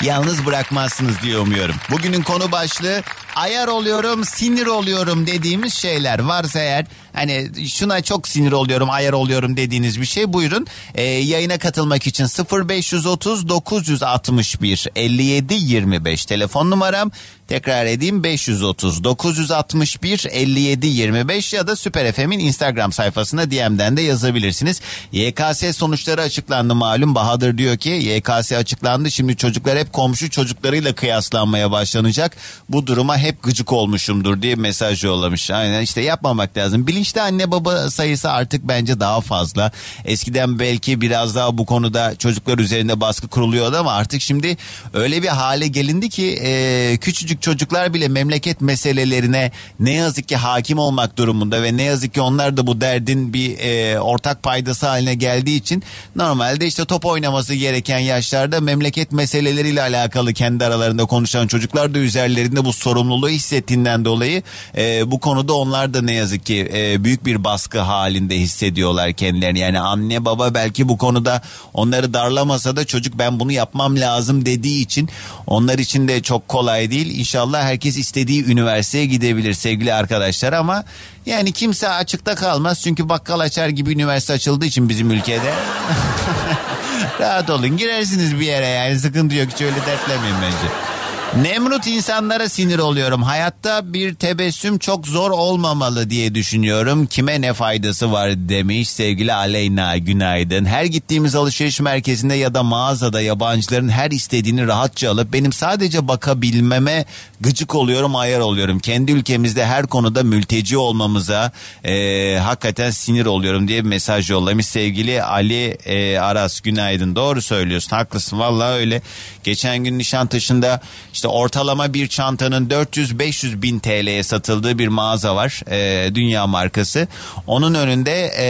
yalnız bırakmazsınız diye umuyorum. Bugünün konu başlığı ayar oluyorum, sinir oluyorum dediğimiz şeyler varsa eğer hani şuna çok sinir oluyorum, ayar oluyorum dediğiniz bir şey buyurun. Ee, yayına katılmak için 0530 961 57 25 telefon numaram. Tekrar edeyim 530 961 57 25 ya da Süper FM'in Instagram sayfasına DM'den de yazabilirsiniz. YKS sonuçları açıklandı malum. Bahadır diyor ki YKS açıklandı. Şimdi çocuklar hep komşu çocuklarıyla kıyaslanmaya başlanacak. Bu duruma hep gıcık olmuşumdur diye mesaj yollamış. Aynen işte yapmamak lazım. Bilinçli anne baba sayısı artık bence daha fazla. Eskiden belki biraz daha bu konuda çocuklar üzerinde baskı kuruluyordu ama artık şimdi öyle bir hale gelindi ki e, küçücük çocuklar bile memleket meselelerine ne yazık ki hakim olmak durumunda ve ne yazık ki onlar da bu derdin bir e, ortak paydası haline geldiği için normalde işte top oynaması gereken yaşlarda memleket meseleleriyle alakalı kendi aralarında konuşan çocuklar da üzerlerinde bu sorumluluğu hissettiğinden dolayı e, bu konuda onlar da ne yazık ki e, büyük bir baskı halinde hissediyorlar kendilerini. Yani anne baba belki bu konuda onları darlamasa da çocuk ben bunu yapmam lazım dediği için onlar için de çok kolay değil. İnşallah herkes istediği üniversiteye gidebilir sevgili arkadaşlar ama yani kimse açıkta kalmaz çünkü bakkal açar gibi üniversite açıldığı için bizim ülkede. Rahat olun girersiniz bir yere yani sıkıntı yok hiç öyle dertlemeyin bence. Nemrut insanlara sinir oluyorum. Hayatta bir tebessüm çok zor olmamalı diye düşünüyorum. Kime ne faydası var demiş sevgili Aleyna günaydın. Her gittiğimiz alışveriş merkezinde ya da mağazada yabancıların her istediğini rahatça alıp benim sadece bakabilmeme gıcık oluyorum ayar oluyorum. Kendi ülkemizde her konuda mülteci olmamıza e, hakikaten sinir oluyorum diye bir mesaj yollamış sevgili Ali e, Aras günaydın. Doğru söylüyorsun haklısın vallahi öyle. Geçen gün Nişantaşı'nda işte ortalama bir çantanın 400-500 bin TL'ye satıldığı bir mağaza var. E, dünya markası. Onun önünde e,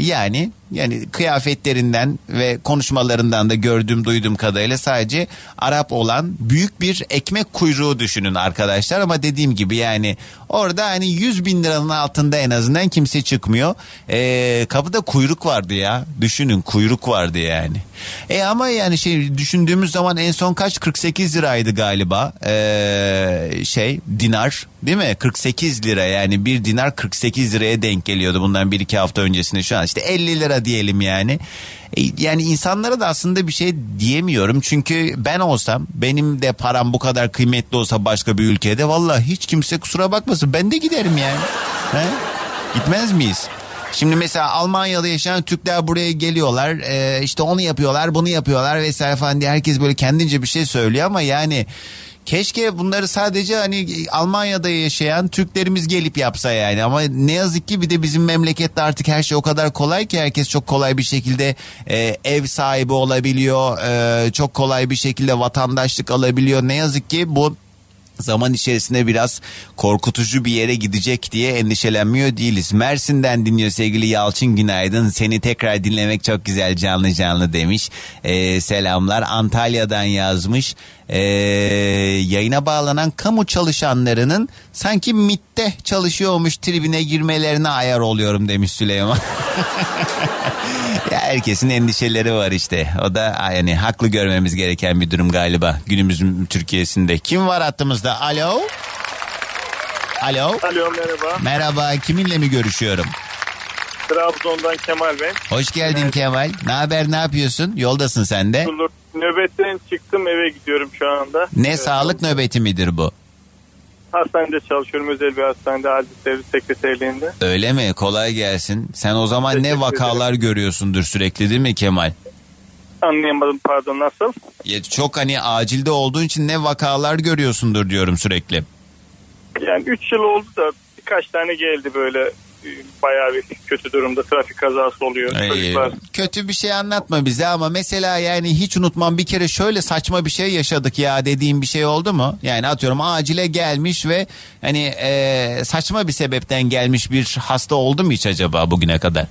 yani yani kıyafetlerinden ve konuşmalarından da gördüğüm duyduğum kadarıyla sadece Arap olan büyük bir ekmek kuyruğu düşünün arkadaşlar. Ama dediğim gibi yani orada hani 100 bin liranın altında en azından kimse çıkmıyor. Ee, kapıda kuyruk vardı ya. Düşünün kuyruk vardı yani. E ama yani şey düşündüğümüz zaman en son kaç? 48 liraydı galiba. Ee, şey dinar değil mi? 48 lira yani bir dinar 48 liraya denk geliyordu bundan bir iki hafta öncesinde şu an. İşte 50 lira diyelim yani. E, yani insanlara da aslında bir şey diyemiyorum. Çünkü ben olsam benim de param bu kadar kıymetli olsa başka bir ülkede vallahi hiç kimse kusura bakmasın ben de giderim yani. He? Gitmez miyiz? Şimdi mesela Almanya'da yaşayan Türkler buraya geliyorlar ee, işte onu yapıyorlar bunu yapıyorlar vesaire falan diye herkes böyle kendince bir şey söylüyor ama yani Keşke bunları sadece hani Almanya'da yaşayan Türklerimiz gelip yapsa yani ama ne yazık ki bir de bizim memlekette artık her şey o kadar kolay ki herkes çok kolay bir şekilde e, ev sahibi olabiliyor. E, çok kolay bir şekilde vatandaşlık alabiliyor. Ne yazık ki bu zaman içerisinde biraz korkutucu bir yere gidecek diye endişelenmiyor değiliz. Mersin'den dinliyor sevgili Yalçın Günaydın. Seni tekrar dinlemek çok güzel canlı canlı demiş. Ee, selamlar. Antalya'dan yazmış. Ee, yayına bağlanan kamu çalışanlarının sanki MIT'te çalışıyormuş tribine girmelerine ayar oluyorum demiş Süleyman. herkesin endişeleri var işte. O da yani haklı görmemiz gereken bir durum galiba günümüzün Türkiye'sinde. Kim var hattımızda? Alo? Alo? Alo merhaba. Merhaba kiminle mi görüşüyorum? Trabzon'dan Kemal ben. Hoş geldin Kemal. Ne haber ne yapıyorsun? Yoldasın sen de. Nöbetten çıktım eve gidiyorum şu anda. Ne Evet, sağlık nöbeti midir bu? Hastanede çalışıyorum özel bir hastanede acil servis sekreterliğinde. Öyle mi? Kolay gelsin. Sen o zaman ne Teşekkür vakalar görüyorsundur sürekli değil mi Kemal? Anlayamadım pardon nasıl? Ya çok hani acilde olduğun için ne vakalar görüyorsundur diyorum sürekli. Yani 3 yıl oldu da birkaç tane geldi böyle bayağı bir kötü durumda. Trafik kazası oluyor. Ay, Çocuklar kötü bir şey anlatma bize ama mesela yani hiç unutmam bir kere şöyle saçma bir şey yaşadık ya dediğim bir şey oldu mu? Yani atıyorum acile gelmiş ve hani e, saçma bir sebepten gelmiş bir hasta oldu mu hiç acaba bugüne kadar?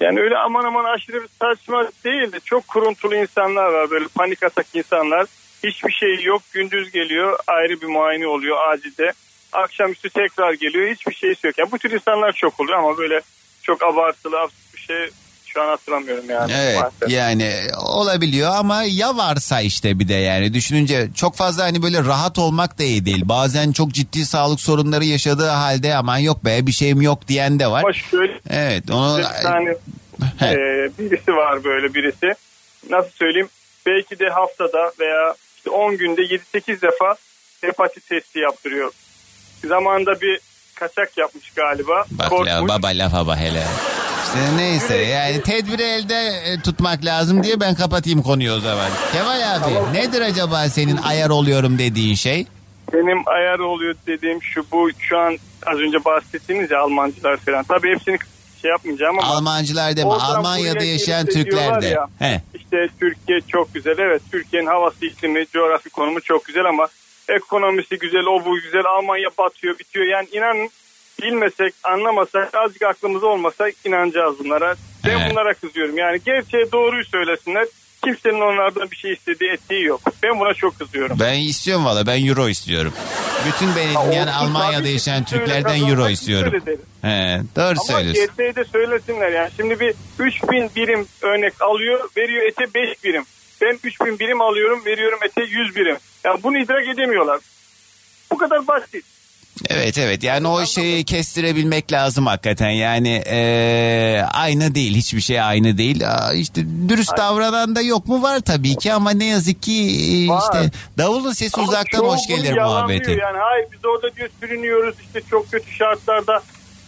Yani öyle aman aman aşırı bir saçma değil de çok kuruntulu insanlar var böyle panik atak insanlar. Hiçbir şey yok gündüz geliyor ayrı bir muayene oluyor acilde. Akşamüstü tekrar geliyor hiçbir şey yok. Yani bu tür insanlar çok oluyor ama böyle çok abartılı absürt bir şey şu an hatırlamıyorum yani. Evet maalesef. yani olabiliyor ama ya varsa işte bir de yani düşününce çok fazla hani böyle rahat olmak da iyi değil. Bazen çok ciddi sağlık sorunları yaşadığı halde aman yok be bir şeyim yok diyen de var. Ama şöyle Evet onu bir tane e, birisi var böyle birisi. Nasıl söyleyeyim? Belki de haftada veya işte 10 günde 7-8 defa hepatit testi yaptırıyor. Zamanında bir kaçak yapmış galiba. Bak Korkmuş. ya baba lafa bak hele. İşte neyse yani tedbiri elde e, tutmak lazım diye ben kapatayım konuyu o zaman. Kemal abi nedir acaba senin ayar oluyorum dediğin şey? Benim ayar oluyor dediğim şu bu şu an az önce bahsettiğiniz ya Almancılar falan. Tabii hepsini şey yapmayacağım ama. Almancılar deme Almanya'da yaşayan Türkler de. ya, He. İşte Türkiye çok güzel. Evet Türkiye'nin havası, iklimi, coğrafi konumu çok güzel ama ekonomisi güzel, o bu güzel. Almanya batıyor, bitiyor. Yani inanın bilmesek, anlamasak, azıcık aklımız olmasa inanacağız bunlara. Ben Evet. bunlara kızıyorum. Yani gerçeği doğruyu söylesinler. Kimsenin onlardan bir şey istediği ettiği yok. Ben buna çok kızıyorum. Ben istiyorum valla ben euro istiyorum. Bütün benim Ha, yani Almanya'da yaşayan Türklerden euro istiyorum. He, doğru Ama söylüyorsun. gerçeği de söylesinler yani. Şimdi bir 3000 birim örnek alıyor, veriyor ete 5 birim. Ben 3000 birim alıyorum, veriyorum ete 100 birim. Yani bunu idrak edemiyorlar. Bu kadar basit. Evet evet. Yani o şeyi kestirebilmek lazım hakikaten. Yani eee, aynı değil. Hiçbir şey aynı değil. Aa, işte dürüst davranan da yok mu? Var tabii ki ama ne yazık ki e, Var. işte davulun sesi Ama uzaktan hoş gelir muhabbeti. Yani hayır biz orada diyor sürünüyoruz. İşte çok kötü şartlarda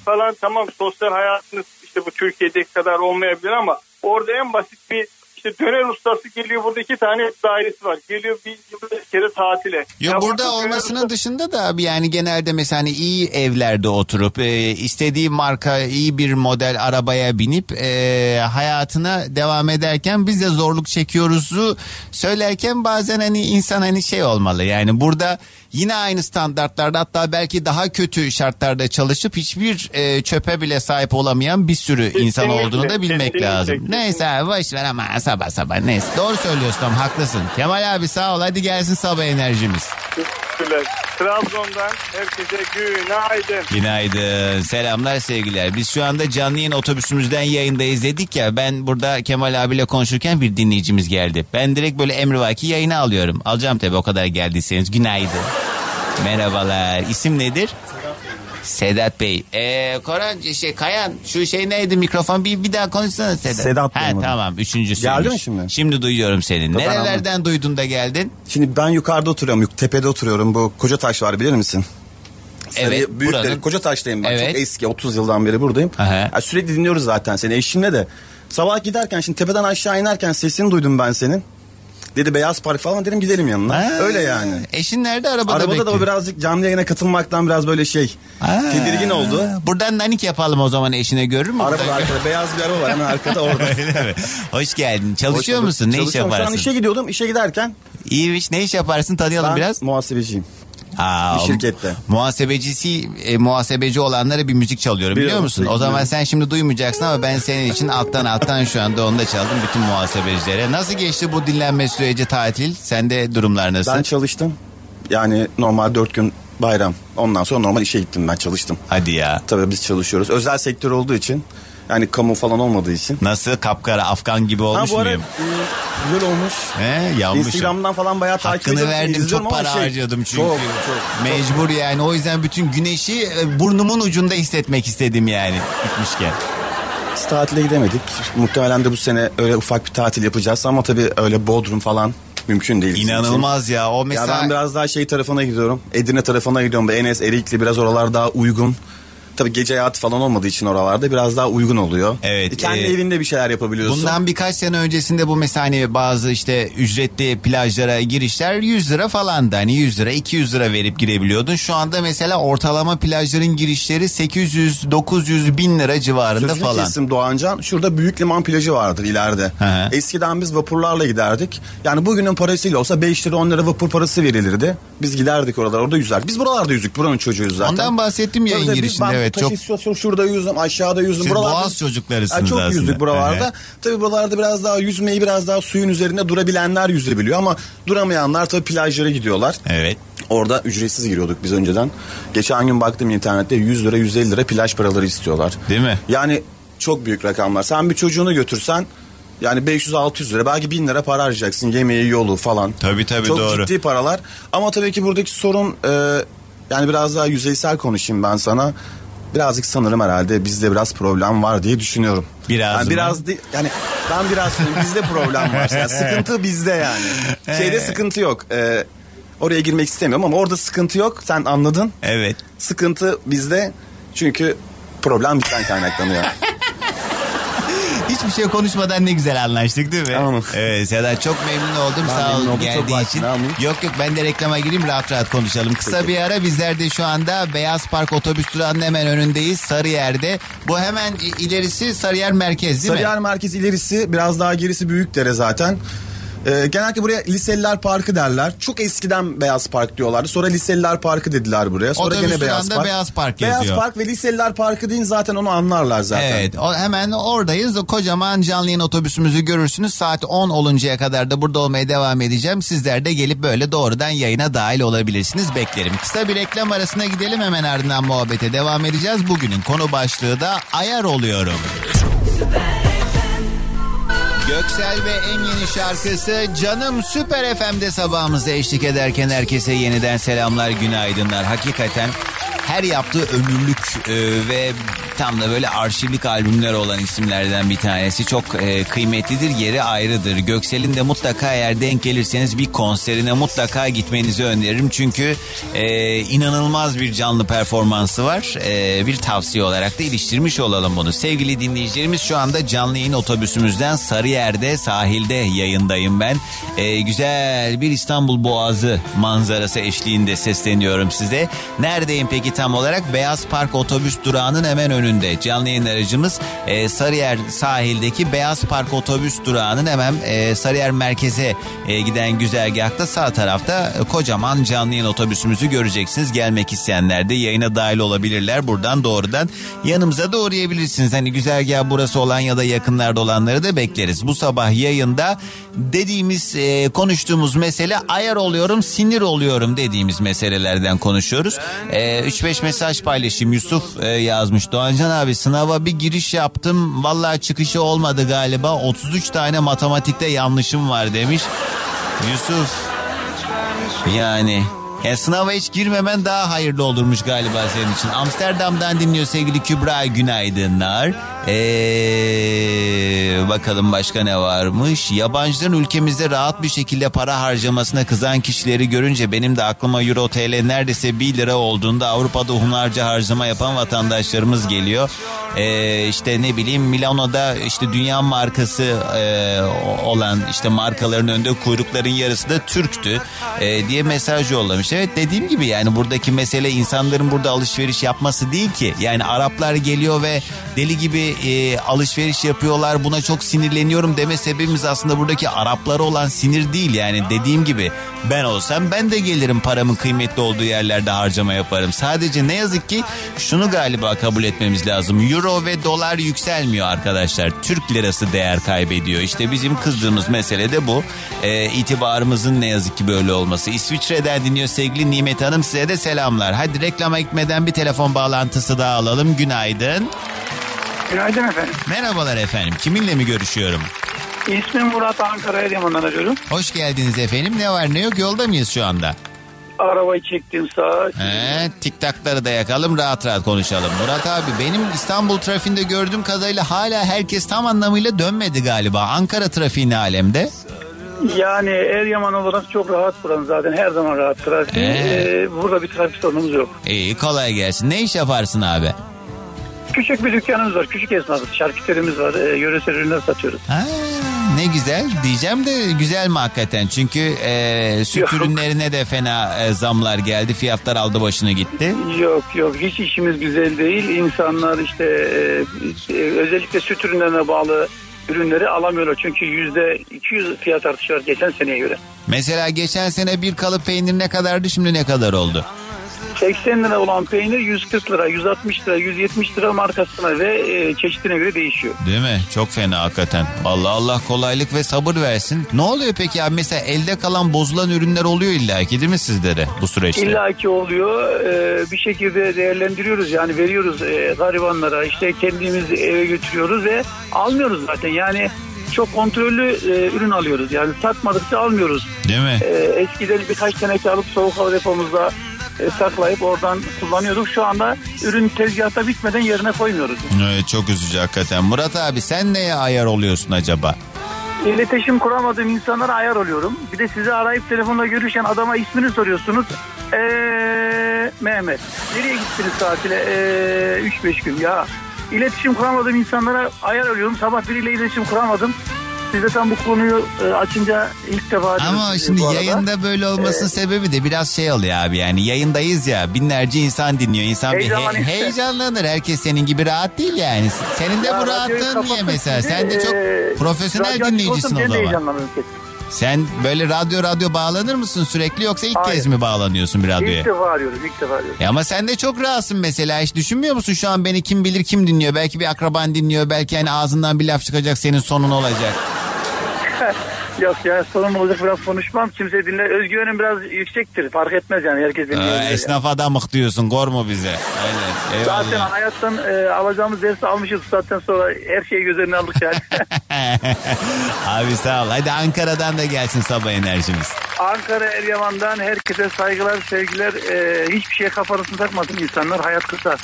falan. Tamam sosyal hayatınız işte bu Türkiye'deki kadar olmayabilir ama orada en basit bir işte döner ustası geliyor burada iki tane dairesi var. Geliyor bir yılda bir kere tatile. Yo Ya burada olmasının ustası- dışında da abi yani genelde mesela hani iyi evlerde oturup e, istediği marka iyi bir model arabaya binip e, hayatına devam ederken biz de zorluk çekiyoruzu söylerken bazen hani insan hani şey olmalı yani burada yine aynı standartlarda hatta belki daha kötü şartlarda çalışıp hiçbir e, çöpe bile sahip olamayan bir sürü insan Kesinlikle, olduğunu da bilmek kesinlikle, lazım. kesinlikle. Neyse abi boş ver ama sabah sabah neyse doğru söylüyorsun haklısın. Kemal abi sağ ol hadi gelsin sabah enerjimiz. Teşekkürler. Trabzon'dan herkese günaydın. Günaydın. Selamlar sevgiler. Biz şu anda canlı yayın otobüsümüzden yayındayız dedik ya. Ben burada Kemal abiyle konuşurken bir dinleyicimiz geldi. Ben direkt böyle emrivaki yayına alıyorum. Alacağım tabii o kadar geldiyseniz. Günaydın. Merhabalar. İsim nedir? Sedat Bey. Ee, Koran şey Kayan şu şey neydi mikrofon bir bir daha konuşsana Sedat. Sedat ha, benim adım. tamam üçüncüsü. Geldi mi şimdi? Şimdi duyuyorum seni. Tamam. Nerelerden duydun da geldin? Şimdi ben yukarıda oturuyorum. Tepede oturuyorum. Bu koca taş var bilir misin? Evet, büyükleri. buranın- Koca taştayım ben. Evet. Çok eski 30 yıldan beri buradayım. Aha. Ya sürekli dinliyoruz zaten seni eşimle de. Sabah giderken şimdi tepeden aşağı inerken sesini duydum ben senin. Dedi beyaz park falan dedim gidelim yanına. Ha, Öyle yani. Eşin nerede arabada, Arabada da bekliyor? o birazcık canlı yayına katılmaktan biraz böyle şey Ha. tedirgin oldu. Buradan nanik yapalım o zaman eşine görür mü? Arabada arkada beyaz bir araba var hemen arkada orada. Hoş geldin. Çalışıyor Hoş musun? Ne iş Çalışıyorum. Şu an yaparsın? işe gidiyordum. İşe giderken İyi iş. Ne iş yaparsın? Tanıyalım ben biraz. muhasebeciyim. Aa, bir şirkette. Muhasebecisi, e, muhasebeci olanlara bir müzik çalıyorum biliyor Biliyorum, musun? O biliyorum. zaman sen şimdi duymayacaksın ama ben senin için alttan alttan şu anda onu da çaldım bütün muhasebecilere. Nasıl geçti bu dinlenme süreci tatil? Sende durumlar nasıl? Ben çalıştım. Yani normal dört gün bayram. Ondan sonra normal işe gittim ben çalıştım. Hadi ya. Tabii biz çalışıyoruz. Özel sektör olduğu için yani kamu falan olmadığı için. Nasıl kapkara Afgan gibi olmuş ha bu ara muyum? e, güzel olmuş. He, yanmışım. Instagram'dan falan bayağı takip Hakkını ediyorum. verdim çok para şey, harcadım çünkü. Çok çok. Mecbur yani o yüzden bütün güneşi e, burnumun ucunda hissetmek istedim yani gitmişken. Biz tatile gidemedik. Muhtemelen de bu sene öyle ufak bir tatil yapacağız ama tabii öyle Bodrum falan mümkün değil. İnanılmaz ya o Ya mesela ben biraz daha şey tarafına gidiyorum. Edirne tarafına gidiyorum. Enes, Erikli biraz oralar daha uygun. Tabii gece hayatı falan olmadığı için oralarda biraz daha uygun oluyor. Evet, Kendi e, evinde bir şeyler yapabiliyorsun. Bundan birkaç sene öncesinde bu mesela hani bazı işte ücretli plajlara girişler 100 lira falan da hani 100 lira 200 lira verip girebiliyordun. Şu anda mesela ortalama plajların girişleri 800 900 bin lira civarında Sözünü falan. kestim Doğancan. Şurada Büyük Liman plajı vardır ileride. hı. Eskiden biz vapurlarla giderdik. Yani bugünün parasıyla olsa 5 lira 10 lira vapur parası verilirdi. Biz giderdik oralara orada yüzerdik. Biz buralarda yüzdük. Buranın çocuğuyuz zaten. Ondan bahsettim yayın Tabii girişinde, ben evet, taş çok- istasyonu şurada yüzdüm aşağıda yüzdüm. Siz buralarda, boğaz çocuklarısınız Yani çok aslında. yüzdük buralarda. Hı. Tabii buralarda biraz daha yüzmeyi biraz daha suyun üzerinde durabilenler yüzebiliyor ama duramayanlar tabii plajlara gidiyorlar. Evet. Orada ücretsiz giriyorduk biz önceden. Geçen gün baktım internette 100 lira 150 lira plaj paraları istiyorlar. Değil mi? Yani çok büyük rakamlar. Sen bir çocuğunu götürsen yani 500-600 lira belki 1000 lira para harcayacaksın yemeği yolu falan. Tabii tabii çok doğru. ciddi paralar. Ama tabii ki buradaki sorun e, yani biraz daha yüzeysel konuşayım ben sana. Birazcık sanırım herhalde bizde biraz problem var diye düşünüyorum. Biraz yani mı? biraz değil, yani ben biraz söyleyeyim bizde problem var. Yani sıkıntı bizde yani. Şeyde sıkıntı yok. E, oraya girmek istemiyorum ama orada sıkıntı yok. Sen anladın. Evet. Sıkıntı bizde çünkü problem bizden kaynaklanıyor. Hiçbir şey konuşmadan ne güzel anlaştık değil mi? Tamam. Evet Sedat çok memnun oldum Ben sağ memnun ol oldum, çok geldiğin varsın, için. Yok yok ben de reklama gireyim rahat rahat konuşalım. Kısa Peki. bir ara bizler de şu anda Beyaz Park otobüs durağının hemen önündeyiz Sarıyer'de. Bu hemen ilerisi Sarıyer merkez değil mi? Sarıyer Merkez ilerisi biraz daha gerisi Büyükdere zaten. Ee, genellikle buraya Liseliler Parkı derler. Çok eskiden Beyaz Park diyorlardı. Sonra Liseliler Parkı dediler buraya. Sonra Otobüs gene Beyaz Park. Beyaz Park Beyaz yazıyor. Park ve Liseliler Parkı deyin zaten onu anlarlar zaten. Evet o, hemen oradayız. O kocaman canlı yayın otobüsümüzü görürsünüz. Saat 10 oluncaya kadar da burada olmaya devam edeceğim. Sizler de gelip böyle doğrudan yayına dahil olabilirsiniz. Beklerim. Kısa bir reklam arasına gidelim hemen ardından muhabbete devam edeceğiz. Bugünün konu başlığı da ayar oluyorum. Göksel ve en yeni şarkısı Canım Süper FM'de sabahımızda eşlik ederken herkese yeniden selamlar, günaydınlar. Hakikaten her yaptığı ömürlük e, ve tam da böyle arşivlik albümler olan isimlerden bir tanesi. Çok e, kıymetlidir, yeri ayrıdır. Göksel'in de mutlaka eğer denk gelirseniz bir konserine mutlaka gitmenizi öneririm. Çünkü e, inanılmaz bir canlı performansı var. E, bir tavsiye olarak da iliştirmiş olalım bunu. Sevgili dinleyicilerimiz şu anda canlı yayın otobüsümüzden Sarıyer'de sahilde yayındayım ben. E, güzel bir İstanbul Boğazı manzarası eşliğinde sesleniyorum size. Neredeyim peki tam olarak? Beyaz Park otobüs durağının hemen önünde. Canlı yayın aracımız e, Sarıyer sahildeki Beyaz Park otobüs durağının hemen e, Sarıyer merkeze e, giden güzergahta sağ tarafta e, kocaman canlı yayın otobüsümüzü göreceksiniz. Gelmek isteyenler de yayına dahil olabilirler. Buradan doğrudan yanımıza da uğrayabilirsiniz. Hani güzergah burası olan ya da yakınlarda olanları da bekleriz. Bu sabah yayında dediğimiz e, konuştuğumuz mesele ayar oluyorum sinir oluyorum dediğimiz meselelerden konuşuyoruz. E, 3-5 mesaj paylaşayım Yusuf e, yazmış. Doğancan abi sınava bir giriş yaptım. Vallahi çıkışı olmadı galiba. 33 tane matematikte yanlışım var demiş. Yusuf yani yani sınava hiç girmemen daha hayırlı olurmuş galiba senin için. Amsterdam'dan dinliyor sevgili Kübra günaydınlar. Ee, bakalım başka ne varmış. Yabancıların ülkemizde rahat bir şekilde para harcamasına kızan kişileri görünce benim de aklıma Euro TL neredeyse 1 lira olduğunda Avrupa'da hunharca harcama yapan vatandaşlarımız geliyor. Ee, işte ne bileyim Milano'da işte dünya markası e, olan işte markaların önünde kuyrukların yarısı da Türktü e, diye mesaj yollamış. Evet dediğim gibi yani buradaki mesele insanların burada alışveriş yapması değil ki. Yani Araplar geliyor ve deli gibi e, alışveriş yapıyorlar. Buna çok sinirleniyorum deme sebebimiz aslında buradaki Araplara olan sinir değil. Yani dediğim gibi ben olsam ben de gelirim paramın kıymetli olduğu yerlerde harcama yaparım. Sadece ne yazık ki şunu galiba kabul etmemiz lazım. Euro ve dolar yükselmiyor arkadaşlar. Türk lirası değer kaybediyor. İşte bizim kızdığımız mesele de bu. E, itibarımızın ne yazık ki böyle olması. İsviçre'den dinliyor sevgili Nimet Hanım size de selamlar. Hadi reklama gitmeden bir telefon bağlantısı daha alalım. Günaydın. Günaydın efendim. Merhabalar efendim. Kiminle mi görüşüyorum? İsmim Murat Ankara Eryaman'dan arıyorum. Hoş geldiniz efendim. Ne var ne yok yolda mıyız şu anda? Arabayı çektim sağa. He, tiktakları da yakalım rahat rahat konuşalım. Murat abi benim İstanbul trafiğinde gördüğüm kadarıyla hala herkes tam anlamıyla dönmedi galiba. Ankara trafiği ne alemde? Yani Eryaman olarak çok rahat buranın zaten her zaman rahat trafik. Ee? Ee, burada bir trafik sorunumuz yok. İyi kolay gelsin. Ne iş yaparsın abi? Küçük bir dükkanımız var. Küçük esnafız. Şarküterimiz var. E, yöresel ürünler satıyoruz. Ha, ne güzel diyeceğim de güzel mi hakikaten? Çünkü e, süt Yok. ürünlerine de fena e, zamlar geldi. Fiyatlar aldı başını gitti. Yok yok hiç işimiz güzel değil. İnsanlar işte e, e, özellikle süt ürünlerine bağlı ürünleri alamıyorlar. Çünkü yüzde 200 fiyat artışı var geçen seneye göre. Mesela geçen sene bir kalıp peynir ne kadardı şimdi ne kadar oldu? 80 lira olan peynir 140 lira, 160 lira, 170 lira markasına ve e, çeşidine göre değişiyor. Değil mi? Çok fena hakikaten. Allah Allah kolaylık ve sabır versin. Ne oluyor peki abi mesela elde kalan bozulan ürünler oluyor illaki değil mi sizde de bu süreçte? İlla ki oluyor. E, bir şekilde değerlendiriyoruz. Yani veriyoruz e, garibanlara. işte kendimiz eve götürüyoruz ve almıyoruz zaten. Yani çok kontrollü e, ürün alıyoruz. Yani satmadıkça almıyoruz. Değil mi? E, eskiden birkaç teneke alıp soğuk hava depomuzda e, saklayıp oradan kullanıyorduk. Şu anda ürün tezgahta bitmeden yerine koymuyoruz. Evet çok üzücü hakikaten. Murat abi sen neye ayar oluyorsun acaba? İletişim kuramadığım insanlara ayar oluyorum. Bir de sizi arayıp telefonla görüşen adama ismini soruyorsunuz. Eee Mehmet. Nereye gittiniz tatile? Eee 3-5 gün. Ya iletişim kuramadığım insanlara ayar oluyorum. Sabah biriyle iletişim kuramadım. Siz tam bu konuyu e, açınca ilk defa... Ama şimdi yayında böyle olmasının sebebi de biraz şey oluyor abi yani yayındayız ya binlerce insan dinliyor. İnsan bir he- işte. heyecanlanır. Herkes senin gibi rahat değil yani. Senin de Ya bu rahatlığın niye mesela? Sen de çok e, profesyonel dinleyicisin o zaman. Sen böyle radyo radyo bağlanır mısın sürekli yoksa ilk Hayır. kez mi bağlanıyorsun bir radyoya? İlk defa arıyorum, ilk defa arıyorum. Ya ama sen de çok rahatsın mesela hiç düşünmüyor musun şu an beni kim bilir kim dinliyor? Belki bir akraban dinliyor belki hani ağzından bir laf çıkacak senin sonun olacak. Yok ya sorun olacak biraz konuşmam. Kimse dinle. Özgüvenim biraz yüksektir. Fark etmez yani. Herkes dinliyor. Aa, esnaf adamık diyorsun korma bize. Aynen Zaten eyvallah. hayattan e, alacağımız dersi almışız. Zaten sonra her şeyi göz önüne aldık yani. Abi sağ ol. Hadi Ankara'dan da gelsin sabah enerjimiz. Ankara Eryaman'dan herkese saygılar, sevgiler. E, hiçbir şeye kafanızı takmasın insanlar. Hayat kısa.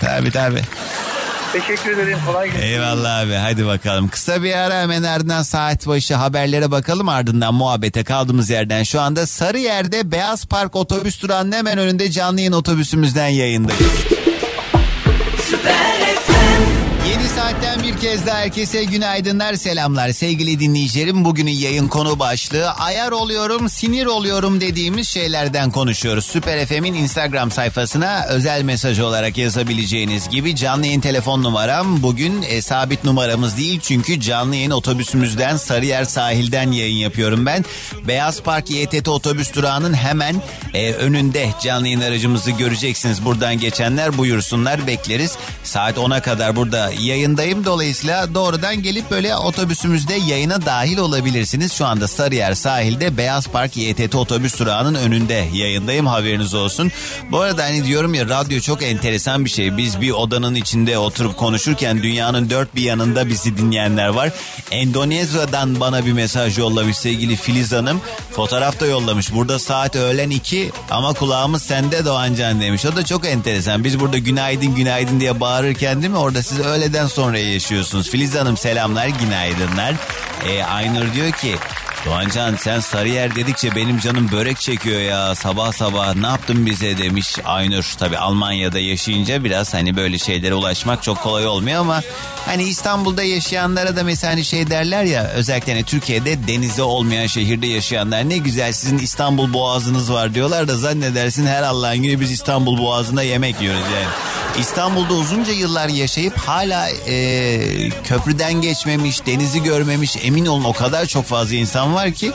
Tabi tabi. Teşekkür ederim. Kolay gelsin. Eyvallah abi hadi bakalım. Kısa bir ara hemen ardından saat başı haberlere bakalım ardından muhabbete kaldığımız yerden şu anda Sarıyer'de Beyaz Park otobüs durağının hemen önünde canlı yayın otobüsümüzden yayındayız. Yeni saatten bir kez daha herkese günaydınlar selamlar sevgili dinleyicilerim. Bugünün yayın konu başlığı ayar oluyorum sinir oluyorum dediğimiz şeylerden konuşuyoruz. Süper FM'in Instagram sayfasına özel mesaj olarak yazabileceğiniz gibi canlı yayın telefon numaram bugün e, sabit numaramız değil çünkü canlı yayın otobüsümüzden Sarıyer sahilden yayın yapıyorum ben. Beyaz Park YTT otobüs durağının hemen e, önünde canlı yayın aracımızı göreceksiniz. Buradan geçenler buyursunlar bekleriz. Saat 10'a kadar burada yayındayım. Dolayısıyla doğrudan gelip böyle otobüsümüzde yayına dahil olabilirsiniz. Şu anda Sarıyer sahilde Beyaz Park YTT otobüs durağının önünde yayındayım haberiniz olsun. Bu arada hani diyorum ya radyo çok enteresan bir şey. Biz bir odanın içinde oturup konuşurken dünyanın dört bir yanında bizi dinleyenler var. Endonezya'dan bana bir mesaj yollamış sevgili Filiz Hanım. Fotoğraf da yollamış. Burada saat öğlen 2 ama kulağımız sende Doğancan demiş. O da çok enteresan. Biz burada günaydın günaydın diye bağırırken değil mi? Orada siz öğleden sonra yaşıyorsunuz. Filiz Hanım selamlar günaydınlar. Ee, Aynur diyor ki Doğancan sen Sarıyer dedikçe benim canım börek çekiyor ya sabah sabah ne yaptın bize demiş Aynur. Tabi Almanya'da yaşayınca biraz hani böyle şeylere ulaşmak çok kolay olmuyor ama hani İstanbul'da yaşayanlara da mesela hani şey derler ya özellikle hani Türkiye'de denizi olmayan şehirde yaşayanlar ne güzel sizin İstanbul boğazınız var diyorlar da zannedersin her Allah'ın günü biz İstanbul boğazında yemek yiyoruz yani. İstanbul'da uzunca yıllar yaşayıp hala e, köprüden geçmemiş, denizi görmemiş emin olun o kadar çok fazla insan var ki.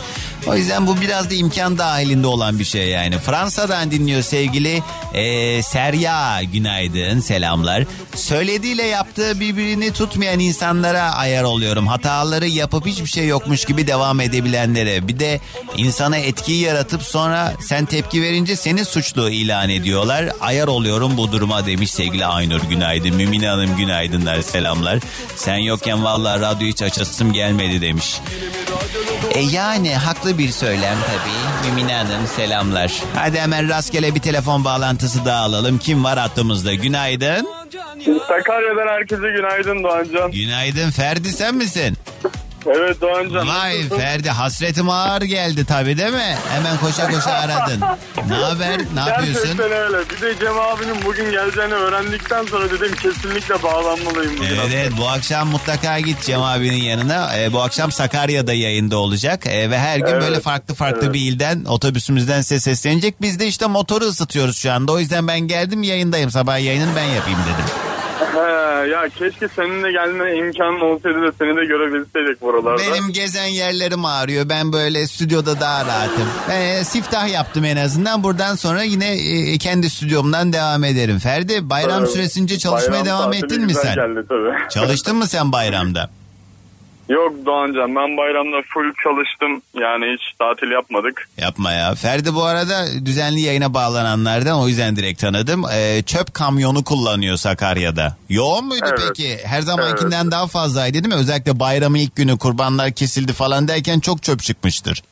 O yüzden bu biraz da imkan dahilinde olan bir şey yani. Fransa'dan dinliyor sevgili e, Serya günaydın selamlar. Söylediğiyle yaptığı birbirini tutmayan insanlara ayar oluyorum. Hataları yapıp hiçbir şey yokmuş gibi devam edebilenlere. Bir de insana etkiyi yaratıp sonra sen tepki verince seni suçlu ilan ediyorlar. Ayar oluyorum bu duruma demiş sevgili Aynur günaydın. Mümine Hanım günaydınlar selamlar. Sen yokken vallahi radyo hiç açasım gelmedi demiş. E yani haklı bir söylem tabii. Mümine Hanım selamlar. Hadi hemen rastgele bir telefon bağlantısı daha alalım. Kim var hattımızda? Günaydın. Sakarya'dan herkese günaydın Doğancan. Günaydın Ferdi sen misin? Evet Doğancan. Vay? Ferdi hasretim ağır geldi tabii değil mi? Hemen koşa koşa aradın. Ne haber? Ne yapıyorsun? Gerçekten öyle. Bir de Cem abinin bugün geleceğini öğrendikten sonra dedim kesinlikle bağlanmalıyım bugün. Evet, evet bu akşam mutlaka git Cem abinin yanına. Ee, bu akşam Sakarya'da yayında olacak. Ee, ve her gün Evet, böyle farklı farklı evet. bir ilden otobüsümüzden size seslenecek. Biz de işte motoru ısıtıyoruz şu anda. O yüzden ben geldim yayındayım. Sabah yayınını ben yapayım dedim. He, ya keşke seninle gelme imkanın olsaydı da seni de görebilseydik buralarda. Benim gezen yerlerim ağrıyor. Ben böyle stüdyoda daha rahatım. Ben siftah yaptım en azından. Buradan sonra yine e, kendi stüdyomdan devam ederim. Ferdi bayram Evet. süresince çalışmaya Bayram devam ettin mi sen? Geldi, tabii. Çalıştın mı sen bayramda? Yok Doğancan ben bayramda full çalıştım. Yani hiç tatil yapmadık. Yapma ya. Ferdi bu arada düzenli yayına bağlananlardan o yüzden direkt tanıdım. Ee, çöp kamyonu kullanıyor Sakarya'da. Yoğun muydu Evet. peki? Her zamankinden daha fazlaydı değil mi? Özellikle bayramın ilk günü kurbanlar kesildi falan derken çok çöp çıkmıştır.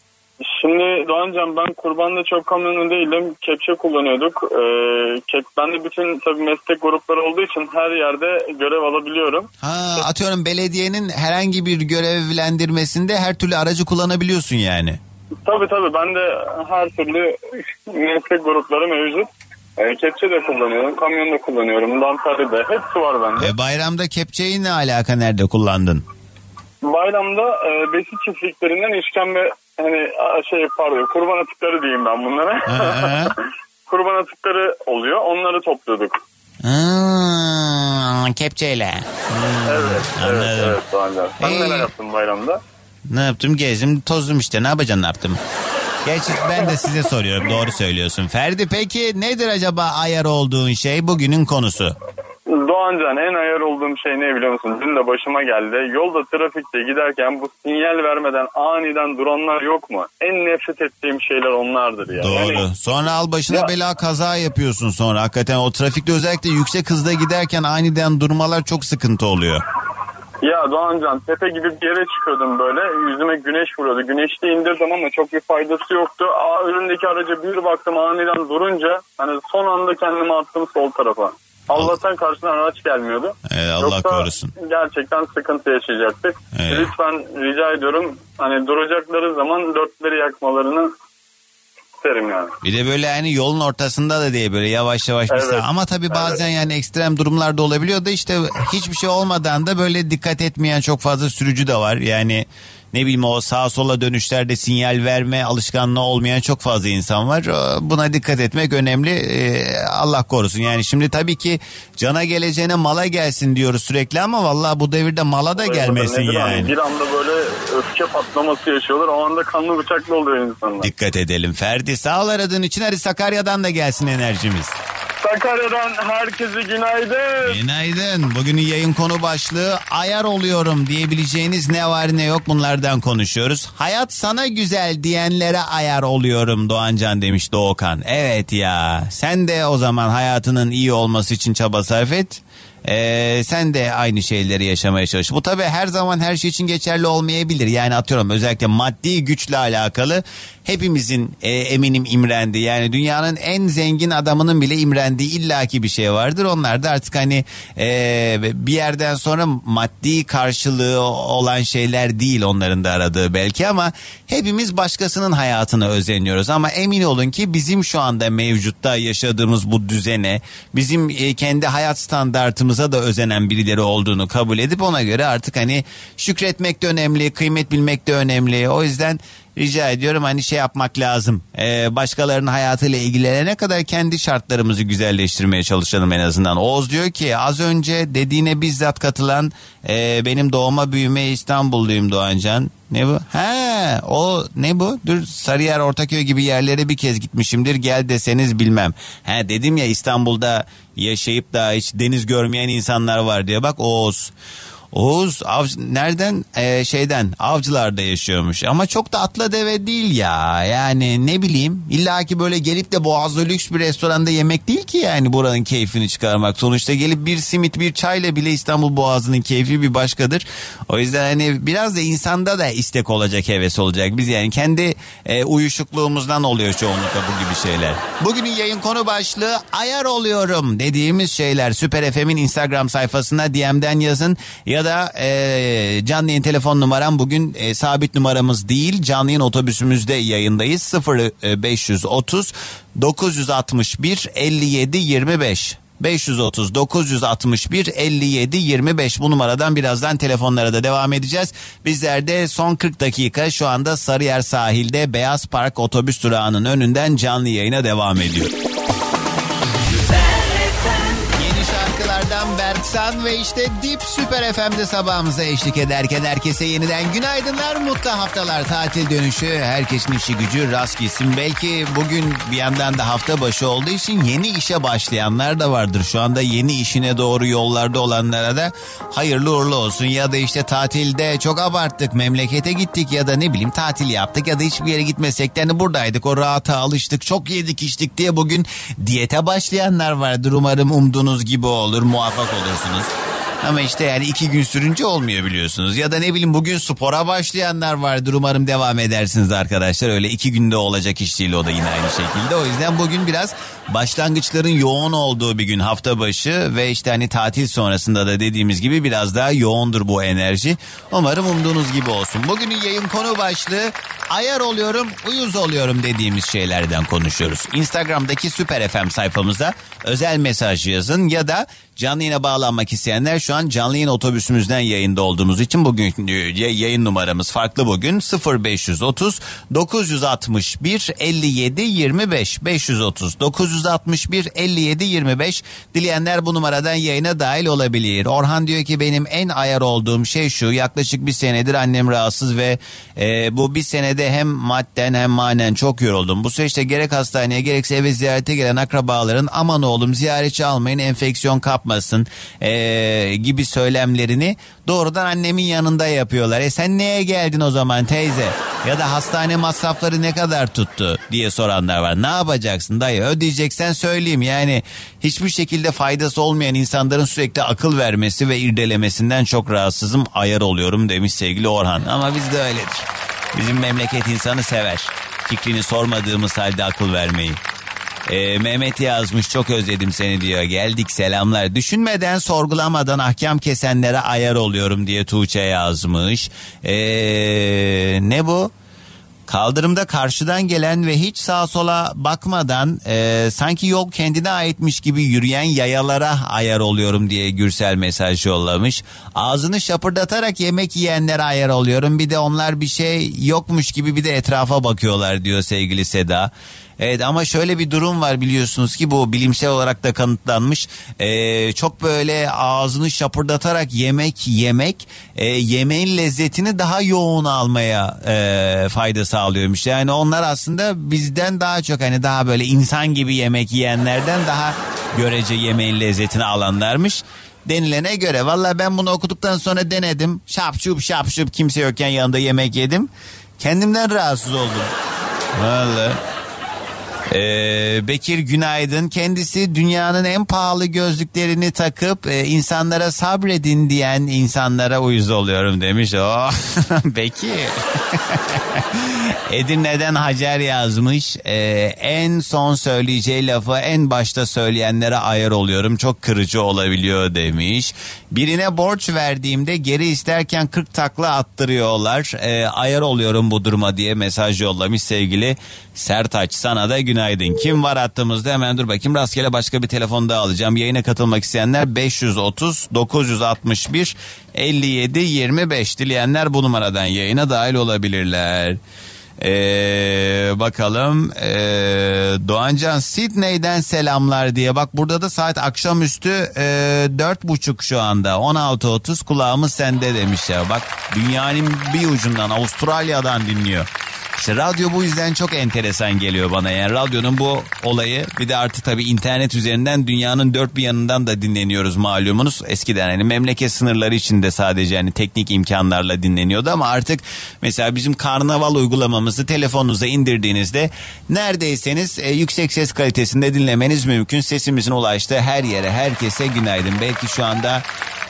Şimdi Doğancan ben kurbanda çok kamyonu değilim. Kepçe kullanıyorduk. Ee, kep, ben de bütün tabii meslek grupları olduğu için her yerde görev alabiliyorum. Ha, atıyorum belediyenin herhangi bir görevlendirmesinde her türlü aracı kullanabiliyorsun yani. Tabii tabii ben de her türlü meslek grupları mevcut. Ee, kepçe de kullanıyorum, kamyon da kullanıyorum, dantari de hepsi var bende. E, bayramda kepçeyi ne alaka nerede kullandın? Bayramda e, besi çiftliklerinden işkembe hani şey pardon kurban atıkları diyeyim ben bunlara. Kurban atıkları oluyor onları topluyorduk. Ha, kepçeyle. Evet, evet, evet Doğancan. Sen İyi. neler yaptın bayramda? Ne yaptım? Gezdim, tozdum işte. Ne yapacaksın, ne yaptım? Gerçi ben de size soruyorum. Doğru söylüyorsun. Ferdi peki nedir acaba ayar olduğun şey bugünün konusu? Doğancan en ayar olduğum şey ne biliyor musun? Dün de başıma geldi. Yolda trafikte giderken bu sinyal vermeden aniden duranlar yok mu? En nefret ettiğim şeyler onlardır ya. Doğru. Yani Sonra al başına Ya- bela kaza yapıyorsun sonra. Hakikaten o trafikte özellikle yüksek hızda giderken aniden durmalar çok sıkıntı oluyor. Ya Doğancan tepe gibi bir yere çıkıyordum böyle. Yüzüme güneş vuruyordu. Güneşte indirdim ama çok bir faydası yoktu. Aa, önündeki araca bir baktım aniden durunca hani son anda kendimi attım sol tarafa. Allah'tan karşıdan araç gelmiyordu. Evet, Allah Yoksa korusun. gerçekten sıkıntı yaşayacaktık. Evet. Lütfen rica ediyorum hani duracakları zaman dörtleri yakmalarını isterim yani. Bir de böyle hani yolun ortasında da diye böyle yavaş yavaş bir Evet. sağ- Ama tabii bazen yani ekstrem durumlarda olabiliyor da işte hiçbir şey olmadan da böyle dikkat etmeyen çok fazla sürücü de var. Yani ne bileyim o sağa sola dönüşlerde sinyal verme alışkanlığı olmayan çok fazla insan var. Buna dikkat etmek önemli. Ee, Allah korusun. Yani şimdi tabii ki cana geleceğine mala gelsin diyoruz sürekli ama vallahi bu devirde mala da gelmesin yani. Bir anda böyle öfke patlaması yaşıyorlar. O anda kanlı bıçaklı oluyor insanlar. Dikkat edelim. Ferdi sağ ol aradığın için hadi Sakarya'dan da gelsin enerjimiz. Sakarya'dan herkese günaydın. Günaydın. Bugünün yayın konu başlığı ayar oluyorum diyebileceğiniz ne var ne yok bunlardan konuşuyoruz. Hayat sana güzel diyenlere ayar oluyorum Doğancan demiş Doğukan. Evet ya sen de o zaman hayatının iyi olması için çaba sarf et. Ee, sen de aynı şeyleri yaşamaya çalış. Bu tabii her zaman her şey için geçerli olmayabilir. Yani atıyorum özellikle maddi güçle alakalı hepimizin e, eminim imrendi. Yani dünyanın en zengin adamının bile imrendiği illaki bir şey vardır. Onlar da artık hani e, bir yerden sonra maddi karşılığı olan şeyler değil onların da aradığı belki ama hepimiz başkasının hayatını özeniyoruz. Ama emin olun ki bizim şu anda mevcutta yaşadığımız bu düzene bizim e, kendi hayat standartımıza da özenen birileri olduğunu kabul edip ona göre artık hani şükretmek de önemli, kıymet bilmek de önemli. O yüzden rica ediyorum hani şey yapmak lazım. Ee, başkalarının hayatıyla ilgilenene kadar kendi şartlarımızı güzelleştirmeye çalışalım en azından. Oğuz diyor ki az önce dediğine bizzat katılan e, benim doğma büyüme İstanbulluyum Doğancan. Ne bu? He o ne bu? Dur Sarıyer Ortaköy gibi yerlere bir kez gitmişimdir gel deseniz bilmem. He dedim ya İstanbul'da yaşayıp da hiç deniz görmeyen insanlar var diye bak Oğuz. Oğuz av, nereden? Ee, şeyden avcılarda yaşıyormuş. Ama çok da atla deve değil ya. Yani ne bileyim illa ki böyle gelip de boğazlı lüks bir restoranda yemek değil ki yani buranın keyfini çıkarmak. Sonuçta gelip bir simit bir çayla bile İstanbul boğazının keyfi bir başkadır. O yüzden hani biraz da insanda da istek olacak heves olacak. Biz yani kendi e, uyuşukluğumuzdan oluyor çoğunlukla bu gibi şeyler. Bugünün yayın konu başlığı ayar oluyorum dediğimiz şeyler. Süper FM'in Instagram sayfasına DM'den yazın. ya Ya da e, canlı yayın telefon numaram bugün e, sabit numaramız değil. Canlı yayın otobüsümüzde yayındayız. 0 530 961 57 25. 530 961 57 25 bu numaradan birazdan telefonlara da devam edeceğiz. Bizler de son 40 dakika şu anda Sarıyer sahilde Beyaz Park otobüs durağının önünden canlı yayına devam ediyor. Berksan ve işte Dip Süper FM'de sabahımıza eşlik ederken herkese yeniden günaydınlar, mutlu haftalar, tatil dönüşü, herkesin işi gücü rast gitsin. Belki bugün bir yandan da hafta başı olduğu için yeni işe başlayanlar da vardır. Şu anda yeni işine doğru yollarda olanlara da hayırlı uğurlu olsun. Ya da işte tatilde çok abarttık, memlekete gittik ya da ne bileyim tatil yaptık ya da hiçbir yere gitmesek de hani buradaydık, o rahata alıştık, çok yedik içtik diye bugün diyete başlayanlar vardır. Umarım umduğunuz gibi olur, muvaffak olursunuz. Ama işte yani iki gün sürünce olmuyor biliyorsunuz. Ya da ne bileyim bugün spora başlayanlar vardır. Umarım devam edersiniz arkadaşlar. Öyle iki günde olacak iş değil o da yine aynı şekilde. O yüzden bugün biraz başlangıçların yoğun olduğu bir gün hafta başı ve işte hani tatil sonrasında da dediğimiz gibi biraz daha yoğundur bu enerji. Umarım umduğunuz gibi olsun. Bugünün yayın konu başlığı ayar oluyorum, uyuz oluyorum dediğimiz şeylerden konuşuyoruz. Instagram'daki Süper FM sayfamıza özel mesaj yazın ya da canlı yayına bağlanmak isteyenler şu an canlı yayın otobüsümüzden yayında olduğumuz için bugün yayın numaramız farklı bugün 0530 961 57 25 530 961 57 25 dileyenler bu numaradan yayına dahil olabilir. Orhan diyor ki benim en ayar olduğum şey şu yaklaşık bir senedir annem rahatsız ve e, bu bir senede hem madden hem manen çok yoruldum. Bu süreçte gerek hastaneye gerekse eve ziyarete gelen akrabaların aman oğlum ziyaretçi almayın enfeksiyon kapmasın e, gibi söylemlerini doğrudan annemin yanında yapıyorlar. E sen neye geldin o zaman teyze? Ya da hastane masrafları ne kadar tuttu diye soranlar var. Ne yapacaksın dayı ödeyeceksen söyleyeyim. Yani hiçbir şekilde faydası olmayan insanların sürekli akıl vermesi ve irdelemesinden çok rahatsızım ayar oluyorum demiş sevgili Orhan. Ama biz de öyledir. Bizim memleket insanı sever. Fikrini sormadığımız halde akıl vermeyi. Ee, Mehmet yazmış çok özledim seni diyor. Geldik selamlar. Düşünmeden sorgulamadan ahkam kesenlere ayar oluyorum diye Tuğçe yazmış. Ee, ne bu? Kaldırımda karşıdan gelen ve hiç sağa sola bakmadan e, sanki yol kendine aitmiş gibi yürüyen yayalara ayar oluyorum diye Gürsel mesaj yollamış. Ağzını şapırdatarak yemek yiyenlere ayar oluyorum. Bir de onlar bir şey yokmuş gibi bir de etrafa bakıyorlar diyor sevgili Seda. Evet ama şöyle bir durum var biliyorsunuz ki bu bilimsel olarak da kanıtlanmış. Ee, çok böyle ağzını şapırdatarak yemek yemek e, yemeğin lezzetini daha yoğun almaya e, fayda sağlıyormuş. Yani onlar aslında bizden daha çok hani daha böyle insan gibi yemek yiyenlerden daha görece yemeğin lezzetini alanlarmış denilene göre. Valla ben bunu okuduktan sonra denedim. Şapşup şapşup kimse yokken yanında yemek yedim. Kendimden rahatsız oldum. Valla. Ee, Bekir Günaydın kendisi dünyanın en pahalı gözlüklerini takıp e, insanlara sabredin diyen insanlara uyuz oluyorum demiş. Oh Bekir. Edirne'den Hacer yazmış. Ee, en son söyleyeceği lafı en başta söyleyenlere ayar oluyorum. Çok kırıcı olabiliyor demiş. Birine borç verdiğimde geri isterken 40 takla attırıyorlar. Ee, ayar oluyorum bu duruma diye mesaj yollamış sevgili Sertaç. Sana da günaydın. Kim var hattımızda hemen dur bakayım. Rastgele başka bir telefon daha alacağım. Yayına katılmak isteyenler 530 961 57 25 dileyenler bu numaradan yayına dahil olabilirler. Ee, bakalım. Ee, Doğancan Sydney'den selamlar diye. Bak burada da saat akşamüstü dört ee, buçuk şu anda. 16.30 kulağımız sende demiş ya. Bak dünyanın bir ucundan Avustralya'dan dinliyor. İşte radyo bu yüzden çok enteresan geliyor bana. Yani radyonun bu olayı bir de artı tabii internet üzerinden dünyanın dört bir yanından da dinleniyoruz malumunuz. Eskiden hani memleket sınırları içinde sadece hani teknik imkanlarla dinleniyordu ama artık mesela bizim karnaval uygulamamızı telefonunuza indirdiğinizde neredeyseniz e, yüksek ses kalitesinde dinlemeniz mümkün. Sesimizin ulaştığı her yere herkese günaydın. Belki şu anda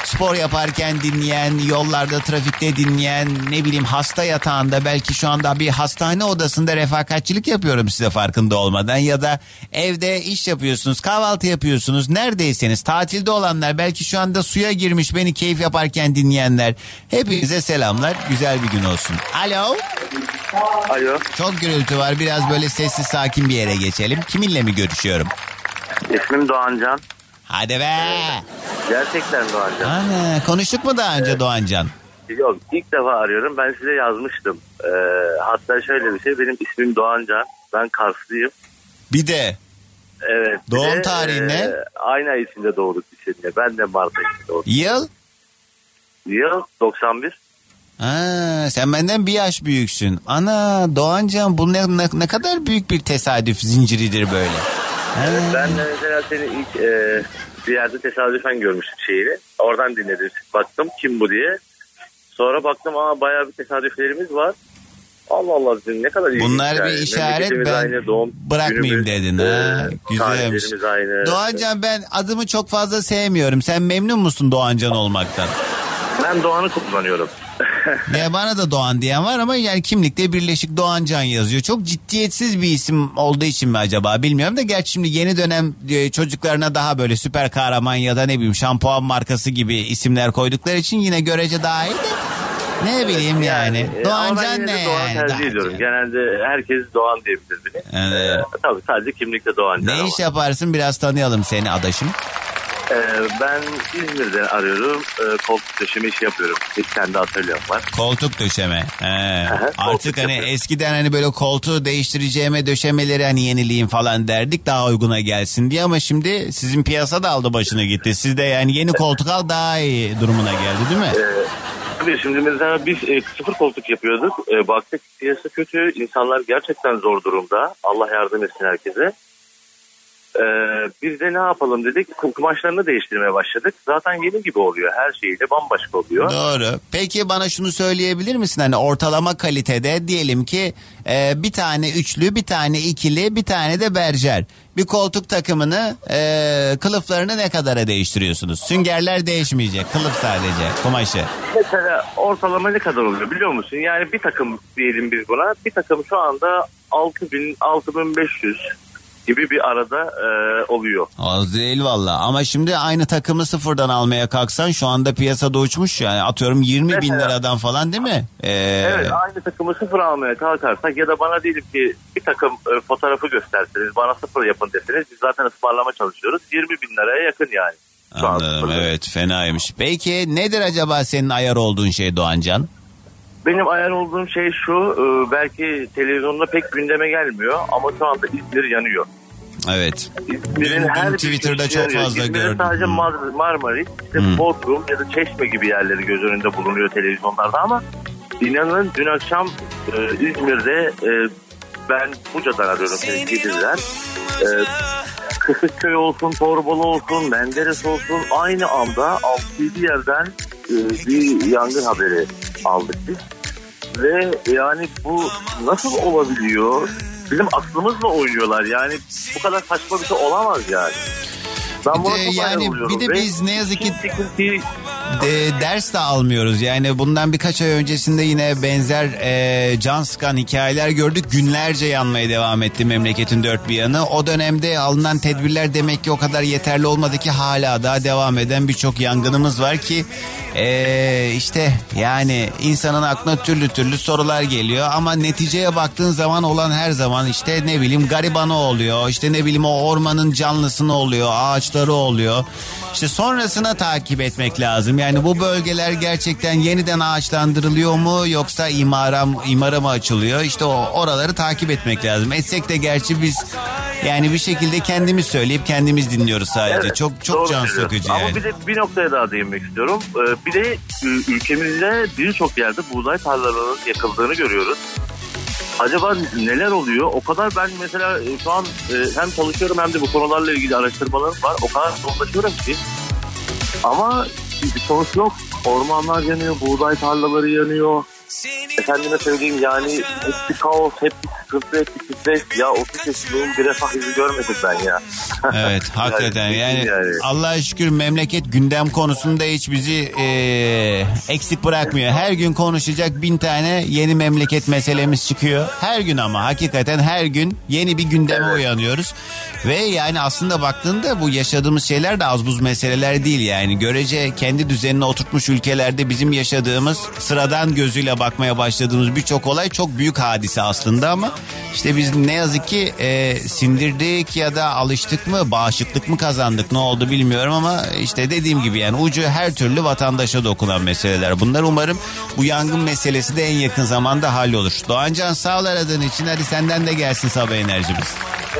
spor yaparken dinleyen, yollarda trafikte dinleyen, ne bileyim hasta yatağında belki şu anda bir hastane odasında refakatçilik yapıyorum size farkında olmadan ya da evde iş yapıyorsunuz, kahvaltı yapıyorsunuz. Neredeyseniz tatilde olanlar belki şu anda suya girmiş beni keyif yaparken dinleyenler. Hepinize selamlar. Güzel bir gün olsun. Alo. Alo. Çok gürültü var. Biraz böyle sessiz sakin bir yere geçelim. Kiminle mi görüşüyorum? İsmim Doğancan. Hadi be. Gerçekten Doğancan. Ana, konuştuk mu daha önce Doğancan? Yok ilk defa arıyorum. Ben size yazmıştım. Ee, hatta şöyle bir şey. Benim ismim Doğancan. Ben Karslıyım. Bir de Evet. bir Doğum de, tarihin ne? e, aynı ay içinde doğduk biz seninle. Ben de Mart ayında doğdum. yıl? Yıl 91. Ha, sen benden bir yaş büyüksün. Ana Doğancan bu ne, ne, ne kadar büyük bir tesadüf zinciridir böyle. Ha. Ben de mesela seni ilk e, bir yerde tesadüfen görmüştüm şeyini. Oradan dinledim. Baktım kim bu diye. Sonra baktım aa bayağı bir tesadüflerimiz var. Allah Allah dedim ne kadar ilginç Bunlar yani. bir işaret Memleketimiz ben aynı, doğum bırakmayayım günümüz, dedin ha. Güzelmiş. aynı. Doğancan ben adımı çok fazla sevmiyorum. Sen memnun musun Doğancan olmaktan? Ben Doğan'ı kullanıyorum. Ya bana da Doğan diyen var ama yani kimlikte Birleşik Doğancan yazıyor. Çok ciddiyetsiz bir isim olduğu için mi acaba bilmiyorum da gerçi şimdi yeni dönem e, çocuklarına daha böyle süper kahraman ya da ne bileyim şampuan markası gibi isimler koydukları için yine görece daha iyi de ne bileyim yani. E, ben Doğancan yine de ne Doğan yani? tercih ediyorum. Genelde herkes Doğan diyebilir beni. Evet. E, tabii sadece kimlikte Doğancan Ne ama. iş yaparsın biraz tanıyalım seni adaşım. E, ben İzmir'den arıyorum. E, koltuk döşeme işi yapıyorum. Bir kendi atölyem var. Koltuk döşeme. He. Aha, Artık koltuk hani yapıyorum. eskiden hani böyle koltuğu değiştireceğime döşemeleri hani yenileyim falan derdik daha uyguna gelsin diye ama şimdi sizin piyasa da aldı başını gitti. Siz de yani yeni koltuk al daha iyi durumuna geldi değil mi? Tabii şimdi mesela biz e, sıfır koltuk yapıyorduk. E, baktık piyasa kötü. İnsanlar gerçekten zor durumda. Allah yardım etsin herkese. E, biz de ne yapalım dedik. kum- Kumaşlarını değiştirmeye başladık. Zaten yeni gibi oluyor. Her şeyiyle bambaşka oluyor. Doğru. Peki bana şunu söyleyebilir misin? Hani ortalama kalitede diyelim ki e, bir tane üçlü, bir tane ikili, bir tane de berjer. Bir koltuk takımını e, kılıflarını ne kadara değiştiriyorsunuz? Süngerler değişmeyecek. Kılıf sadece kumaşı. Mesela ortalama ne kadar oluyor biliyor musun? Yani bir takım diyelim biz buna. Bir takım şu anda 6000 6500 gibi bir arada e, oluyor. Az değil valla ama şimdi aynı takımı sıfırdan almaya kalksan şu anda piyasada uçmuş yani atıyorum 20 bin liradan falan değil mi? Ee, Evet aynı takımı sıfır almaya kalkarsak ya da bana diyelim ki bir takım e, fotoğrafı gösterseniz bana sıfır yapın deseniz biz zaten ısmarlama çalışıyoruz. 20 bin liraya yakın yani. Anladım evet fenaymış. Peki nedir acaba senin ayar olduğun şey Doğancan? Benim ayar olduğum şey şu e, belki televizyonda pek gündeme gelmiyor ama şu anda İzmir yanıyor. Evet. İzmir'in Dün- her dün bir Twitter'da çok yanıyor. fazla İzmir'in gördüm. sadece. Mar- Marmaris, işte Hı. Bodrum ya da Çeşme gibi yerleri göz önünde bulunuyor televizyonlarda ama inanın dün akşam e, İzmir'de e, ben Buca'dan arıyorum Gediz'den. E, Kısıkköy olsun, Torbalı olsun, Menderes olsun aynı anda 6-7 yerden bir yangın haberi aldık biz. Ve yani bu nasıl olabiliyor? Bizim aklımızla oynuyorlar. Yani bu kadar saçma bir şey olamaz yani. Ben Bir buna de yani bir de biz ne yazık ki de, ders de almıyoruz. Yani bundan birkaç ay öncesinde yine benzer e, can sıkan hikayeler gördük. Günlerce yanmaya devam etti memleketin dört bir yanı. O dönemde alınan tedbirler demek ki o kadar yeterli olmadı ki hala daha devam eden birçok yangınımız var ki e, işte yani insanın aklına türlü türlü sorular geliyor ama neticeye baktığın zaman olan her zaman işte ne bileyim garibanı oluyor. işte ne bileyim o ormanın canlısını oluyor, ağaçları oluyor. İşte sonrasına takip etmek lazım. Yani bu bölgeler gerçekten yeniden ağaçlandırılıyor mu yoksa imara, imara mı açılıyor? İşte o oraları takip etmek lazım. Etsek de gerçi biz yani bir şekilde kendimiz söyleyip kendimiz dinliyoruz sadece. Evet, çok çok can sıkıcı Ama yani. bir de bir noktaya daha değinmek istiyorum. Ee, bir de ülkemizde birçok yerde buğday tarlalarının yakıldığını görüyoruz. Acaba neler oluyor? O kadar ben mesela e, şu an e, hem çalışıyorum hem de bu konularla ilgili araştırmalarım var. O kadar yoğunlaşıyorum ki. Ama bir sonuç yok. Ormanlar yanıyor, buğday tarlaları yanıyor. Efendime söyleyeyim yani hep bir kaos, hep bir sıkıntı, stres ya 30 yaşındayım bir refah yüzü görmedim ben ya. Evet hakikaten yani, yani. Allah'a şükür memleket gündem konusunda hiç bizi e, eksik bırakmıyor. Her gün konuşacak bin tane yeni memleket meselemiz çıkıyor. Her gün ama hakikaten her gün yeni bir gündeme uyanıyoruz. Ve yani aslında baktığında bu yaşadığımız şeyler de az buz meseleler değil yani. Görece kendi düzenine oturtmuş ülkelerde bizim yaşadığımız sıradan gözüyle bakmaya başladığımız birçok olay çok büyük hadise aslında ama işte biz ne yazık ki e, sindirdik ya da alıştık mı bağışıklık mı kazandık ne oldu bilmiyorum ama işte dediğim gibi yani ucu her türlü vatandaşa dokunan meseleler. Bunlar umarım bu yangın meselesi de en yakın zamanda hallolur. Doğancan sağ ol aradığın için hadi senden de gelsin sabah enerjimiz.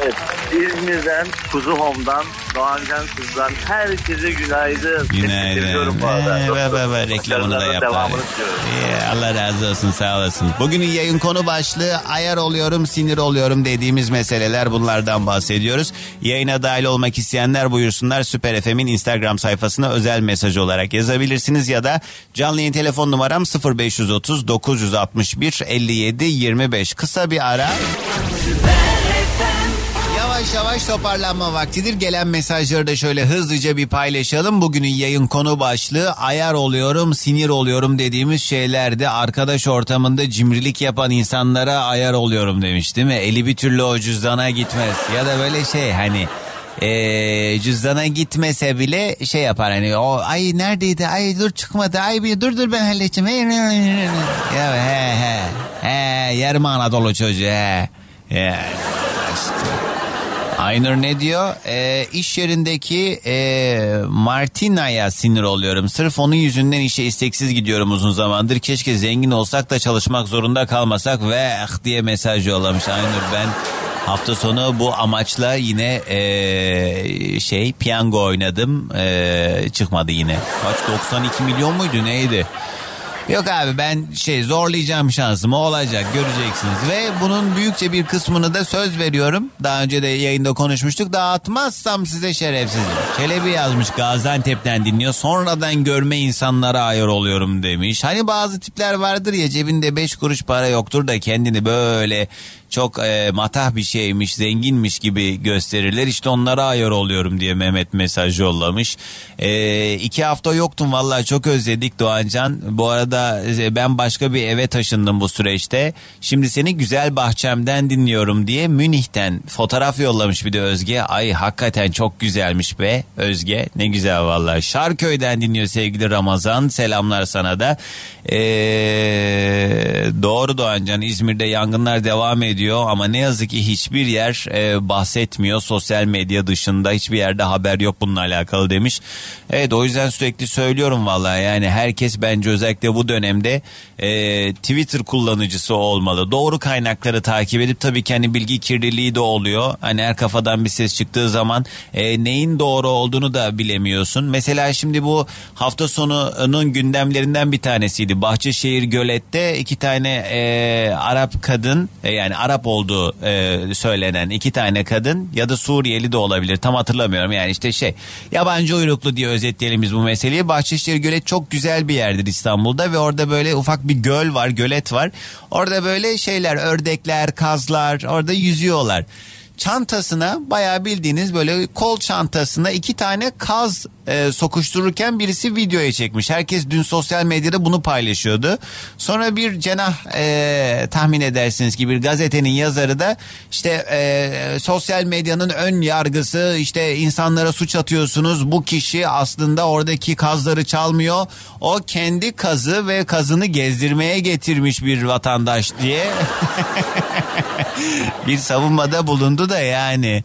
Evet, İzmir'den, Kuzu Home'dan, Doğancan Kız'dan herkese günaydın. Günaydın. Ee, be, be, be, reklamını da Başarılarının yap. Devamını abi. diliyorum. İyi, Allah razı olsun sağ olasın. Bugünün yayın konu başlığı ayar oluyorum sinir oluyorum dediğimiz meseleler bunlardan bahsediyoruz. Yayına dahil olmak isteyenler buyursunlar Süper FM'in Instagram sayfasına özel mesaj olarak yazabilirsiniz ya da canlı yayın telefon numaram 0530 961 57 25 kısa bir ara. Yavaş yavaş toparlanma vaktidir. Gelen mesajları da şöyle hızlıca bir paylaşalım. Bugünün yayın konu başlığı ayar oluyorum, sinir oluyorum dediğimiz şeylerde arkadaş ortamında cimrilik yapan insanlara ayar oluyorum demiş değil mi? Eli bir türlü o cüzdana gitmez. Ya da böyle şey hani eee cüzdana gitmese bile şey yapar hani o ay neredeydi ay dur çıkmadı ay bir dur dur ben halledeceğim. Ya he he he yarım Anadolu çocuğu he. Ya, işte. Aynur ne diyor? Ee, iş yerindeki e, Martina'ya sinir oluyorum. Sırf onun yüzünden işe isteksiz gidiyorum uzun zamandır. Keşke zengin olsak da çalışmak zorunda kalmasak ve ah diye mesaj yollamış Aynur. Ben hafta sonu bu amaçla yine e, şey piyango oynadım. E, çıkmadı yine. Kaç 92 milyon muydu neydi? Yok abi ben şey zorlayacağım şansımı olacak göreceksiniz. Ve bunun büyükçe bir kısmını da söz veriyorum. Daha önce de yayında konuşmuştuk. Dağıtmazsam size şerefsizim. Çelebi yazmış Gaziantep'ten dinliyor. Sonradan görme insanlara ayır oluyorum demiş. Hani bazı tipler vardır ya cebinde 5 kuruş para yoktur da kendini böyle çok e, matah bir şeymiş, zenginmiş gibi gösterirler. İşte onlara ayar oluyorum diye Mehmet mesaj yollamış. E, iki hafta yoktum vallahi çok özledik Doğancan. Bu arada e, ben başka bir eve taşındım bu süreçte. Şimdi seni güzel bahçemden dinliyorum diye Münih'ten fotoğraf yollamış bir de Özge. Ay hakikaten çok güzelmiş be Özge. Ne güzel vallahi. Şarköy'den dinliyor sevgili Ramazan. Selamlar sana da. E, doğru Doğancan İzmir'de yangınlar devam ediyor ama ne yazık ki hiçbir yer e, bahsetmiyor. Sosyal medya dışında hiçbir yerde haber yok bununla alakalı demiş. Evet o yüzden sürekli söylüyorum vallahi yani herkes bence özellikle bu dönemde e, Twitter kullanıcısı olmalı. Doğru kaynakları takip edip tabii ki hani bilgi kirliliği de oluyor. Hani her kafadan bir ses çıktığı zaman e, neyin doğru olduğunu da bilemiyorsun. Mesela şimdi bu hafta sonunun gündemlerinden bir tanesiydi. Bahçeşehir Gölet'te iki tane e, Arap kadın e, yani Arap olduğu e, söylenen iki tane kadın ya da Suriyeli de olabilir tam hatırlamıyorum. Yani işte şey yabancı uyruklu diye özetleyelim biz bu meseleyi. Bahçeşehir Gölet çok güzel bir yerdir İstanbul'da ve orada böyle ufak bir göl var gölet var. Orada böyle şeyler ördekler kazlar orada yüzüyorlar çantasına bayağı bildiğiniz böyle kol çantasına iki tane kaz e, sokuştururken birisi videoya çekmiş. Herkes dün sosyal medyada bunu paylaşıyordu. Sonra bir cenah e, tahmin edersiniz ki bir gazetenin yazarı da işte e, sosyal medyanın ön yargısı işte insanlara suç atıyorsunuz. Bu kişi aslında oradaki kazları çalmıyor. O kendi kazı ve kazını gezdirmeye getirmiş bir vatandaş diye bir savunmada bulundu da yani.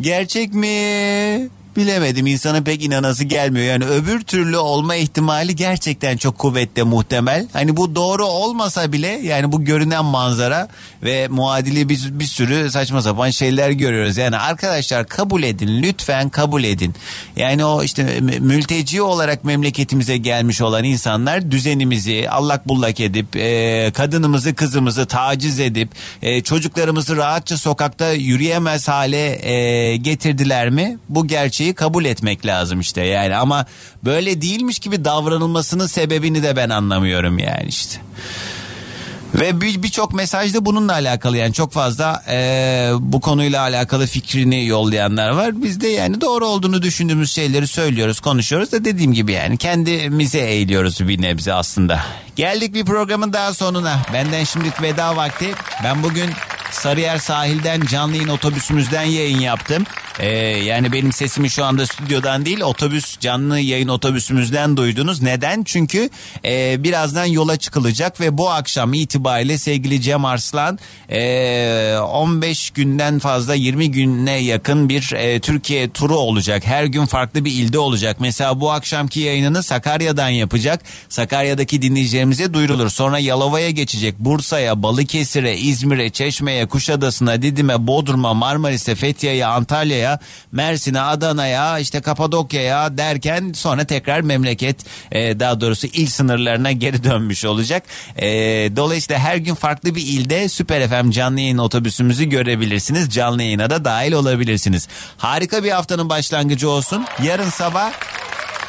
Gerçek mi? Bilemedim insana pek inanası gelmiyor. Yani öbür türlü olma ihtimali gerçekten çok kuvvetli muhtemel. Hani bu doğru olmasa bile yani bu görünen manzara ve muadili bir, bir sürü saçma sapan şeyler görüyoruz. Yani arkadaşlar kabul edin lütfen kabul edin. Yani o işte mü- mülteci olarak memleketimize gelmiş olan insanlar düzenimizi allak bullak edip e, kadınımızı kızımızı taciz edip e, çocuklarımızı rahatça sokakta yürüyemez hale e, getirdiler mi? Bu gerçeği kabul etmek lazım işte yani ama böyle değilmiş gibi davranılmasının sebebini de ben anlamıyorum yani işte. Ve bir- birçok mesaj da bununla alakalı yani çok fazla e, bu konuyla alakalı fikrini yollayanlar var. Biz de yani doğru olduğunu düşündüğümüz şeyleri söylüyoruz, konuşuyoruz da dediğim gibi yani kendimize eğiliyoruz bir nebze aslında. Geldik bir programın daha sonuna. Benden şimdilik veda vakti. Ben bugün Sarıyer sahilden canlı yayın otobüsümüzden yayın yaptım. Ee, yani benim sesimi şu anda stüdyodan değil otobüs canlı yayın otobüsümüzden duydunuz. Neden? Çünkü e, birazdan yola çıkılacak ve bu akşam itibariyle sevgili Cem Arslan e, 15 günden fazla 20 güne yakın bir e, Türkiye turu olacak. Her gün farklı bir ilde olacak. Mesela bu akşamki yayınını Sakarya'dan yapacak. Sakarya'daki dinleyicilerimize duyurulur. Sonra Yalova'ya geçecek. Bursa'ya, Balıkesir'e, İzmir'e, Çeşme'ye, Kuşadası'na, Didim'e, Bodrum'a, Marmaris'e, Fethiye'ye, Antalya'ya, Mersin'e, Adana'ya, işte Kapadokya'ya derken sonra tekrar memleket e, daha doğrusu il sınırlarına geri dönmüş olacak. E, dolayısıyla her gün farklı bir ilde Süper FM canlı yayın otobüsümüzü görebilirsiniz. Canlı yayına da dahil olabilirsiniz. Harika bir haftanın başlangıcı olsun. Yarın sabah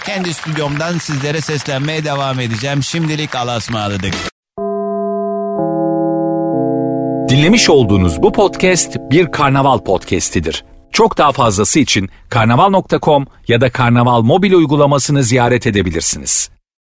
kendi stüdyomdan sizlere seslenmeye devam edeceğim. Şimdilik Allah'a ısmarladık. Dinlemiş olduğunuz bu podcast bir karnaval podcastidir. Çok daha fazlası için karnaval.com ya da karnaval mobil uygulamasını ziyaret edebilirsiniz.